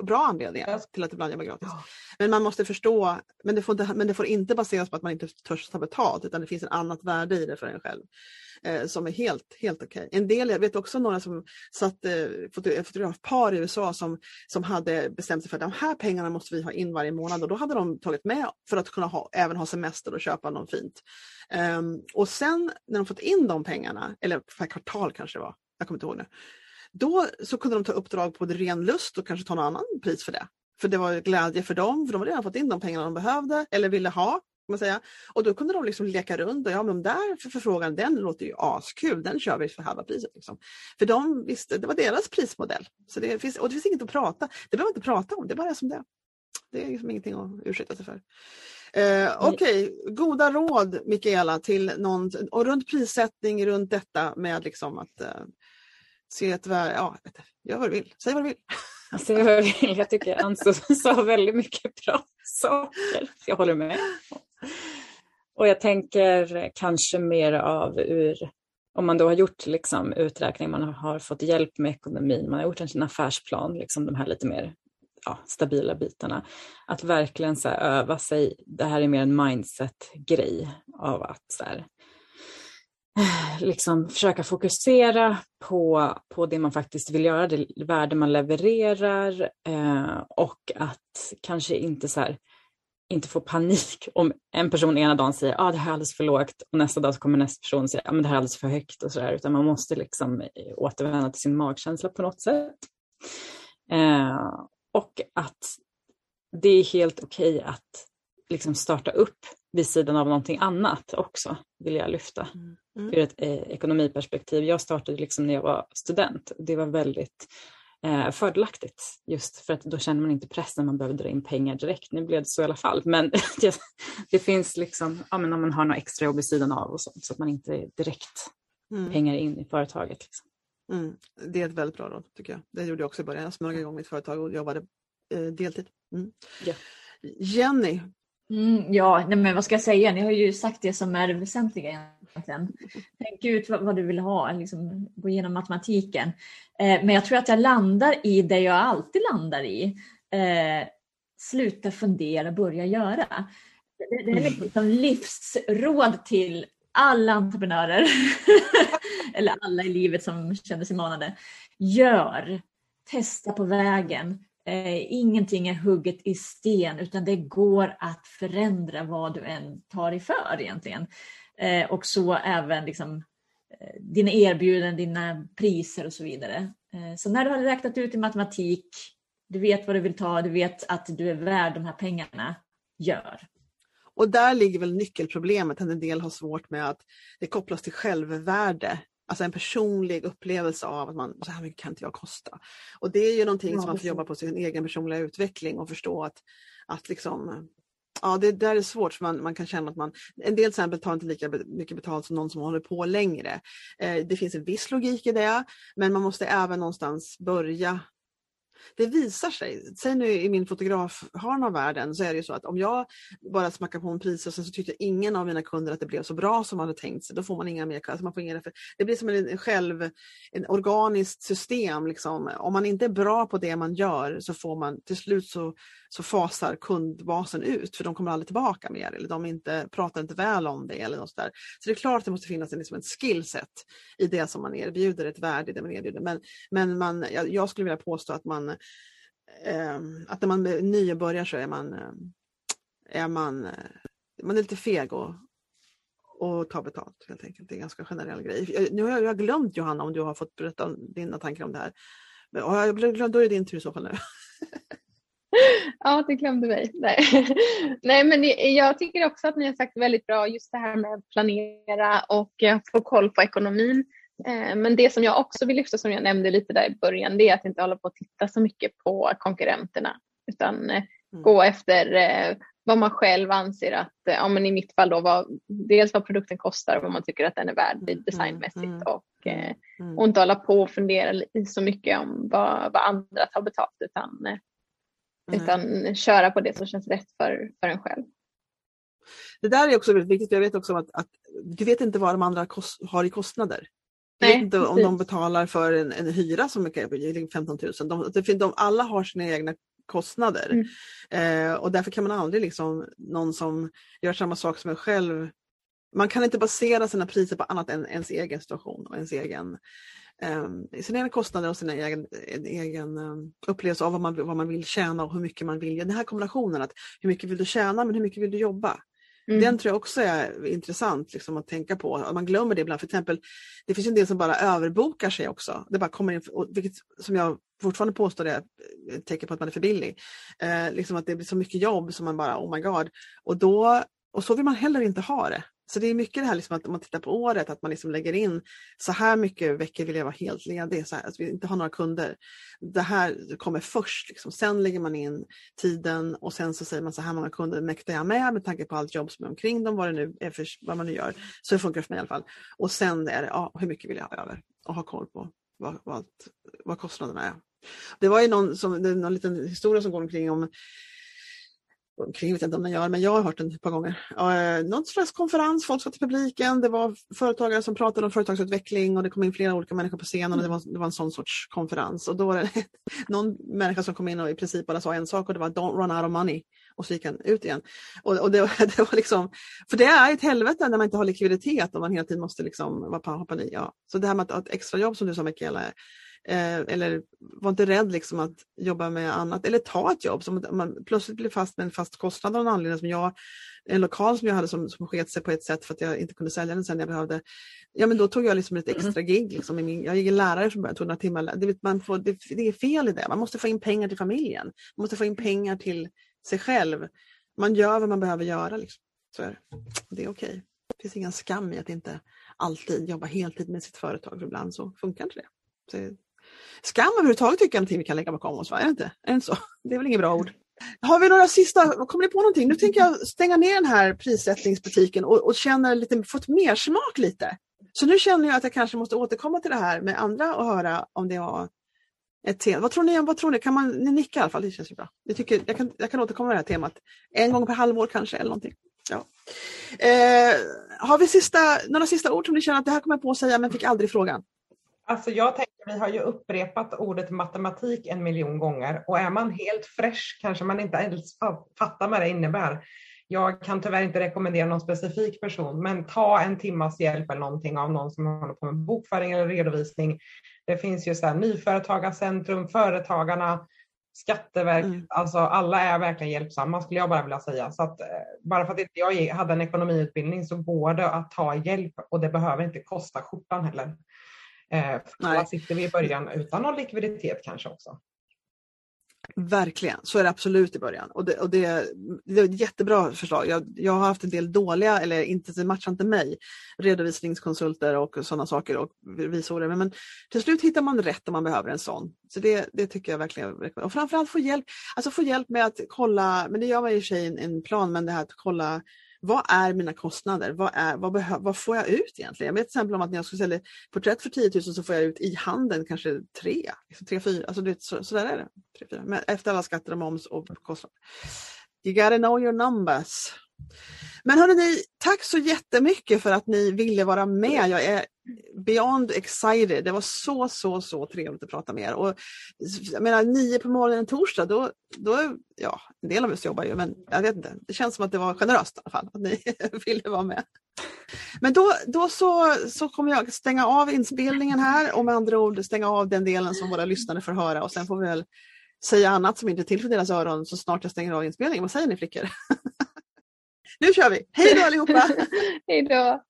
bra anledningar till att ibland jobba gratis. Men man måste förstå, men det, får inte, men det får inte baseras på att man inte törs ta betalt utan det finns ett annat värde i det för en själv eh, som är helt, helt okej. Okay. En del, jag vet också några som satt eh, fotografpar i USA som, som hade bestämt sig för att de här pengarna måste vi ha in varje månad och då hade de tagit med för att kunna ha, även ha semester och köpa något fint. Um, och sen när de fått in de pengarna, eller per kvartal kanske det var, jag kommer inte ihåg nu. Då så kunde de ta uppdrag på ren lust och kanske ta någon annan pris för det. För det var glädje för dem, för de hade redan fått in de pengarna de behövde eller ville ha man säga. Och då kunde de liksom leka runt och ja men där för förfrågan den låter ju askul, den kör vi för halva priset. Liksom. För de visste, det var deras prismodell. Så det finns, och det finns inget att prata, det behöver man inte prata om, det är bara som det. Det är liksom ingenting att ursäkta sig för. Eh, Okej, okay. goda råd Mikaela till någon, och runt prissättning, runt detta med liksom att eh, se ett värde, ja, gör vad du vill, säg vad du vill. Du vill, jag tycker Anso sa väldigt mycket bra saker. Jag håller med. Och jag tänker kanske mer av ur, om man då har gjort liksom uträkning, man har fått hjälp med ekonomin, man har gjort en affärsplan, liksom de här lite mer ja, stabila bitarna. Att verkligen så här, öva sig, det här är mer en mindset-grej av att så här, liksom försöka fokusera på, på det man faktiskt vill göra, det värde man levererar eh, och att kanske inte så här, inte få panik om en person ena dagen säger att ah, det här är alldeles för lågt och nästa dag så kommer nästa person att ah, det här är alldeles för högt och så där. Utan man måste liksom eh, återvända till sin magkänsla på något sätt. Eh, och att det är helt okej okay att liksom starta upp vid sidan av någonting annat också, vill jag lyfta. Mm. Mm. Ur ett eh, ekonomiperspektiv. Jag startade liksom när jag var student. Det var väldigt fördelaktigt just för att då känner man inte pressen man behöver dra in pengar direkt. Nu blev det så i alla fall, men det, finns liksom, ja, men om man har några extra jobb vid sidan av och sånt så att man inte direkt mm. pengar in i företaget. Liksom. Mm. Det är ett väldigt bra råd tycker jag. Det gjorde jag också i början. Jag smög igång mitt företag och jobbade eh, deltid. Mm. Ja. Jenny, Mm, ja, nej, men vad ska jag säga? Ni har ju sagt det som är det väsentliga egentligen. Tänk ut vad, vad, du vill ha, liksom, gå igenom matematiken. Eh, men jag tror att jag landar i det jag alltid landar i. Eh, sluta fundera, börja göra. Det, det är liksom livsråd till alla entreprenörer, eller alla i livet som känner sig manade. Gör, testa på vägen, Eh, ingenting är hugget i sten utan det går att förändra vad du än tar dig för egentligen. Eh, och så även liksom, eh, dina erbjudanden, dina priser och så vidare. Eh, så när du har räknat ut i matematik, du vet vad du vill ta, du vet att du är värd de här pengarna, gör. Och där ligger väl nyckelproblemet, att en del har svårt med att det kopplas till självvärde Alltså en personlig upplevelse av att man, så här mycket kan inte jag kosta. Och det är ju någonting ja, som man får jobba på sin egen personliga utveckling och förstå att, att liksom, ja det där är svårt för man, man kan känna att man, en del till exempel tar inte lika mycket betalt som någon som håller på längre. Eh, det finns en viss logik i det, men man måste även någonstans börja det visar sig, säg nu i min fotografhörn av världen så är det ju så att om jag bara smackar på en pris och sen så tyckte ingen av mina kunder att det blev så bra som man hade tänkt sig, då får man inga mer alltså man får inga Det blir som en, själv, en organiskt system. Liksom. Om man inte är bra på det man gör så får man till slut så, så fasar kundbasen ut för de kommer aldrig tillbaka mer eller de inte, pratar inte väl om det eller något där. Så det är klart att det måste finnas en, liksom en skillset i det som man erbjuder, ett värde i det man erbjuder. Men, men man, jag, jag skulle vilja påstå att man eh, att när man nybörjar så är man, eh, är man, eh, man är lite feg och, och tar betalt helt enkelt. Det är en ganska generell grej. Nu har jag glömt Johanna om du har fått berätta dina tankar om det här. Har jag då är det din tur i så fall nu. ja, det glömde mig. Nej. Nej, men jag tycker också att ni har sagt väldigt bra just det här med att planera och få koll på ekonomin. Eh, men det som jag också vill lyfta som jag nämnde lite där i början det är att inte hålla på att titta så mycket på konkurrenterna utan eh, mm. gå efter eh, vad man själv anser att, eh, ja men i mitt fall då, vad, dels vad produkten kostar och vad man tycker att den är värd mm, designmässigt mm. och, eh, mm. och inte hålla på och fundera så mycket om vad, vad andra tar betalt utan, eh, utan köra på det som känns rätt för, för en själv. Det där är också väldigt viktigt. Jag vet också att, att du vet inte vad de andra har i kostnader. Jag vet inte om de betalar för en, en hyra som är 15 000. De, de, alla har sina egna kostnader. Mm. Eh, och därför kan man aldrig, liksom, någon som gör samma sak som en själv, man kan inte basera sina priser på annat än ens egen situation och ens egen, eh, sina egna kostnader och sin egen, egen um, upplevelse av vad man, vad man vill tjäna och hur mycket man vill. Den här kombinationen, att hur mycket vill du tjäna men hur mycket vill du jobba? Mm. Den tror jag också är intressant liksom, att tänka på. Man glömmer det ibland. För exempel, det finns en del som bara överbokar sig också. Det bara kommer in, vilket som jag fortfarande påstår är ett tecken på att man är för billig. Eh, liksom att det blir så mycket jobb som man bara, oh my god. Och, då, och så vill man heller inte ha det. Så det är mycket det här liksom att om man tittar på året, att man liksom lägger in så här mycket veckor vill jag vara helt ledig, så här, att vi inte har några kunder. Det här kommer först, liksom. sen lägger man in tiden och sen så säger man så här många kunder mäktar jag med med tanke på allt jobb som är omkring dem, vad, det nu är för, vad man nu gör. Så det funkar för mig i alla fall. Och sen är det, ja, hur mycket vill jag ha över och ha koll på vad, vad, vad kostnaderna är. Det var ju någon, som, det är någon liten historia som går omkring om omkring, vet inte om den gör, men jag har hört den ett par gånger. Eh, någon slags konferens, folk satt i publiken, det var företagare som pratade om företagsutveckling och det kom in flera olika människor på scenen och det var, det var en sån sorts konferens. Och då var det någon människa som kom in och i princip bara sa en sak och det var don't run out of money. Och så gick han ut igen. Och, och det, det, var liksom, för det är ett helvete när man inte har likviditet och man hela tiden måste liksom vara på, hoppa i. Ja. Så det här med att ha ett extrajobb som du sa Mikaela, Eh, eller var inte rädd liksom att jobba med annat eller ta ett jobb som man plötsligt blir fast med en fast kostnad av någon anledning. Som jag, en lokal som jag hade som, som sket sig på ett sätt för att jag inte kunde sälja den sen jag behövde. Ja men då tog jag liksom ett extra mm. gig. Liksom, min, jag är lärare från början, tog några timmar. Det, man får, det, det är fel i det. Man måste få in pengar till familjen. Man måste få in pengar till sig själv. Man gör vad man behöver göra. Liksom. Så är det. det är okej. Okay. Det finns ingen skam i att inte alltid jobba heltid med sitt företag. För ibland så funkar inte det. Så Skam överhuvudtaget tycker jag är någonting vi kan lägga bakom oss, va? Är det inte? Är det så? Det är väl inget bra ord. Har vi några sista, kommer ni på någonting? Nu tänker jag stänga ner den här prissättningsbutiken och, och känna lite, fått mer smak lite. Så nu känner jag att jag kanske måste återkomma till det här med andra och höra om det var ett tema. Vad tror ni? Vad tror ni? Kan man, ni nickar i alla fall, det känns ju bra. Jag, tycker, jag, kan, jag kan återkomma med det här temat en gång per halvår kanske eller någonting. Ja. Eh, har vi sista, några sista ord som ni känner att det här kommer jag på att säga men fick aldrig frågan? Alltså jag tänker, vi har ju upprepat ordet matematik en miljon gånger och är man helt fresh kanske man inte ens fattar vad det innebär. Jag kan tyvärr inte rekommendera någon specifik person, men ta en timmas hjälp eller någonting av någon som håller på med bokföring eller redovisning. Det finns ju så här Nyföretagarcentrum, Företagarna, Skatteverket, mm. alltså alla är verkligen hjälpsamma skulle jag bara vilja säga. Så att, eh, bara för att inte jag hade en ekonomiutbildning så går det att ta hjälp och det behöver inte kosta skjortan heller. Eh, för sitter vi i början utan någon likviditet kanske också. Verkligen, så är det absolut i början. Och det, och det, det är ett jättebra förslag. Jag, jag har haft en del dåliga, eller inte, matchar inte mig, redovisningskonsulter och sådana saker och revisorer. Men, men till slut hittar man rätt om man behöver en sån. Så det, det tycker jag verkligen. Och framförallt få hjälp, alltså få hjälp med att kolla, men det gör man i och för sig en, en plan, men det här att kolla vad är mina kostnader? Vad, är, vad, behö, vad får jag ut egentligen? Jag vet till exempel om att när jag skulle sälja porträtt för 10 000 så får jag ut i handen kanske tre, liksom tre fyra, alltså det, så, så där är det. Tre, fyra. Men efter alla skatter och moms och kostnader. You gotta know your numbers. Men hörni, tack så jättemycket för att ni ville vara med. Jag är beyond excited. Det var så, så, så trevligt att prata med er. Och, jag menar, nio på morgonen en torsdag, då, då, ja, en del av oss jobbar ju, men jag vet inte. Det känns som att det var generöst i alla fall, att ni ville vara med. Men då, då så, så kommer jag stänga av inspelningen här och med andra ord stänga av den delen som våra lyssnare får höra och sen får vi väl säga annat som inte är till för deras öron så snart jag stänger av inspelningen. Vad säger ni flickor? Nu kör vi! Hej då allihopa! Hej då!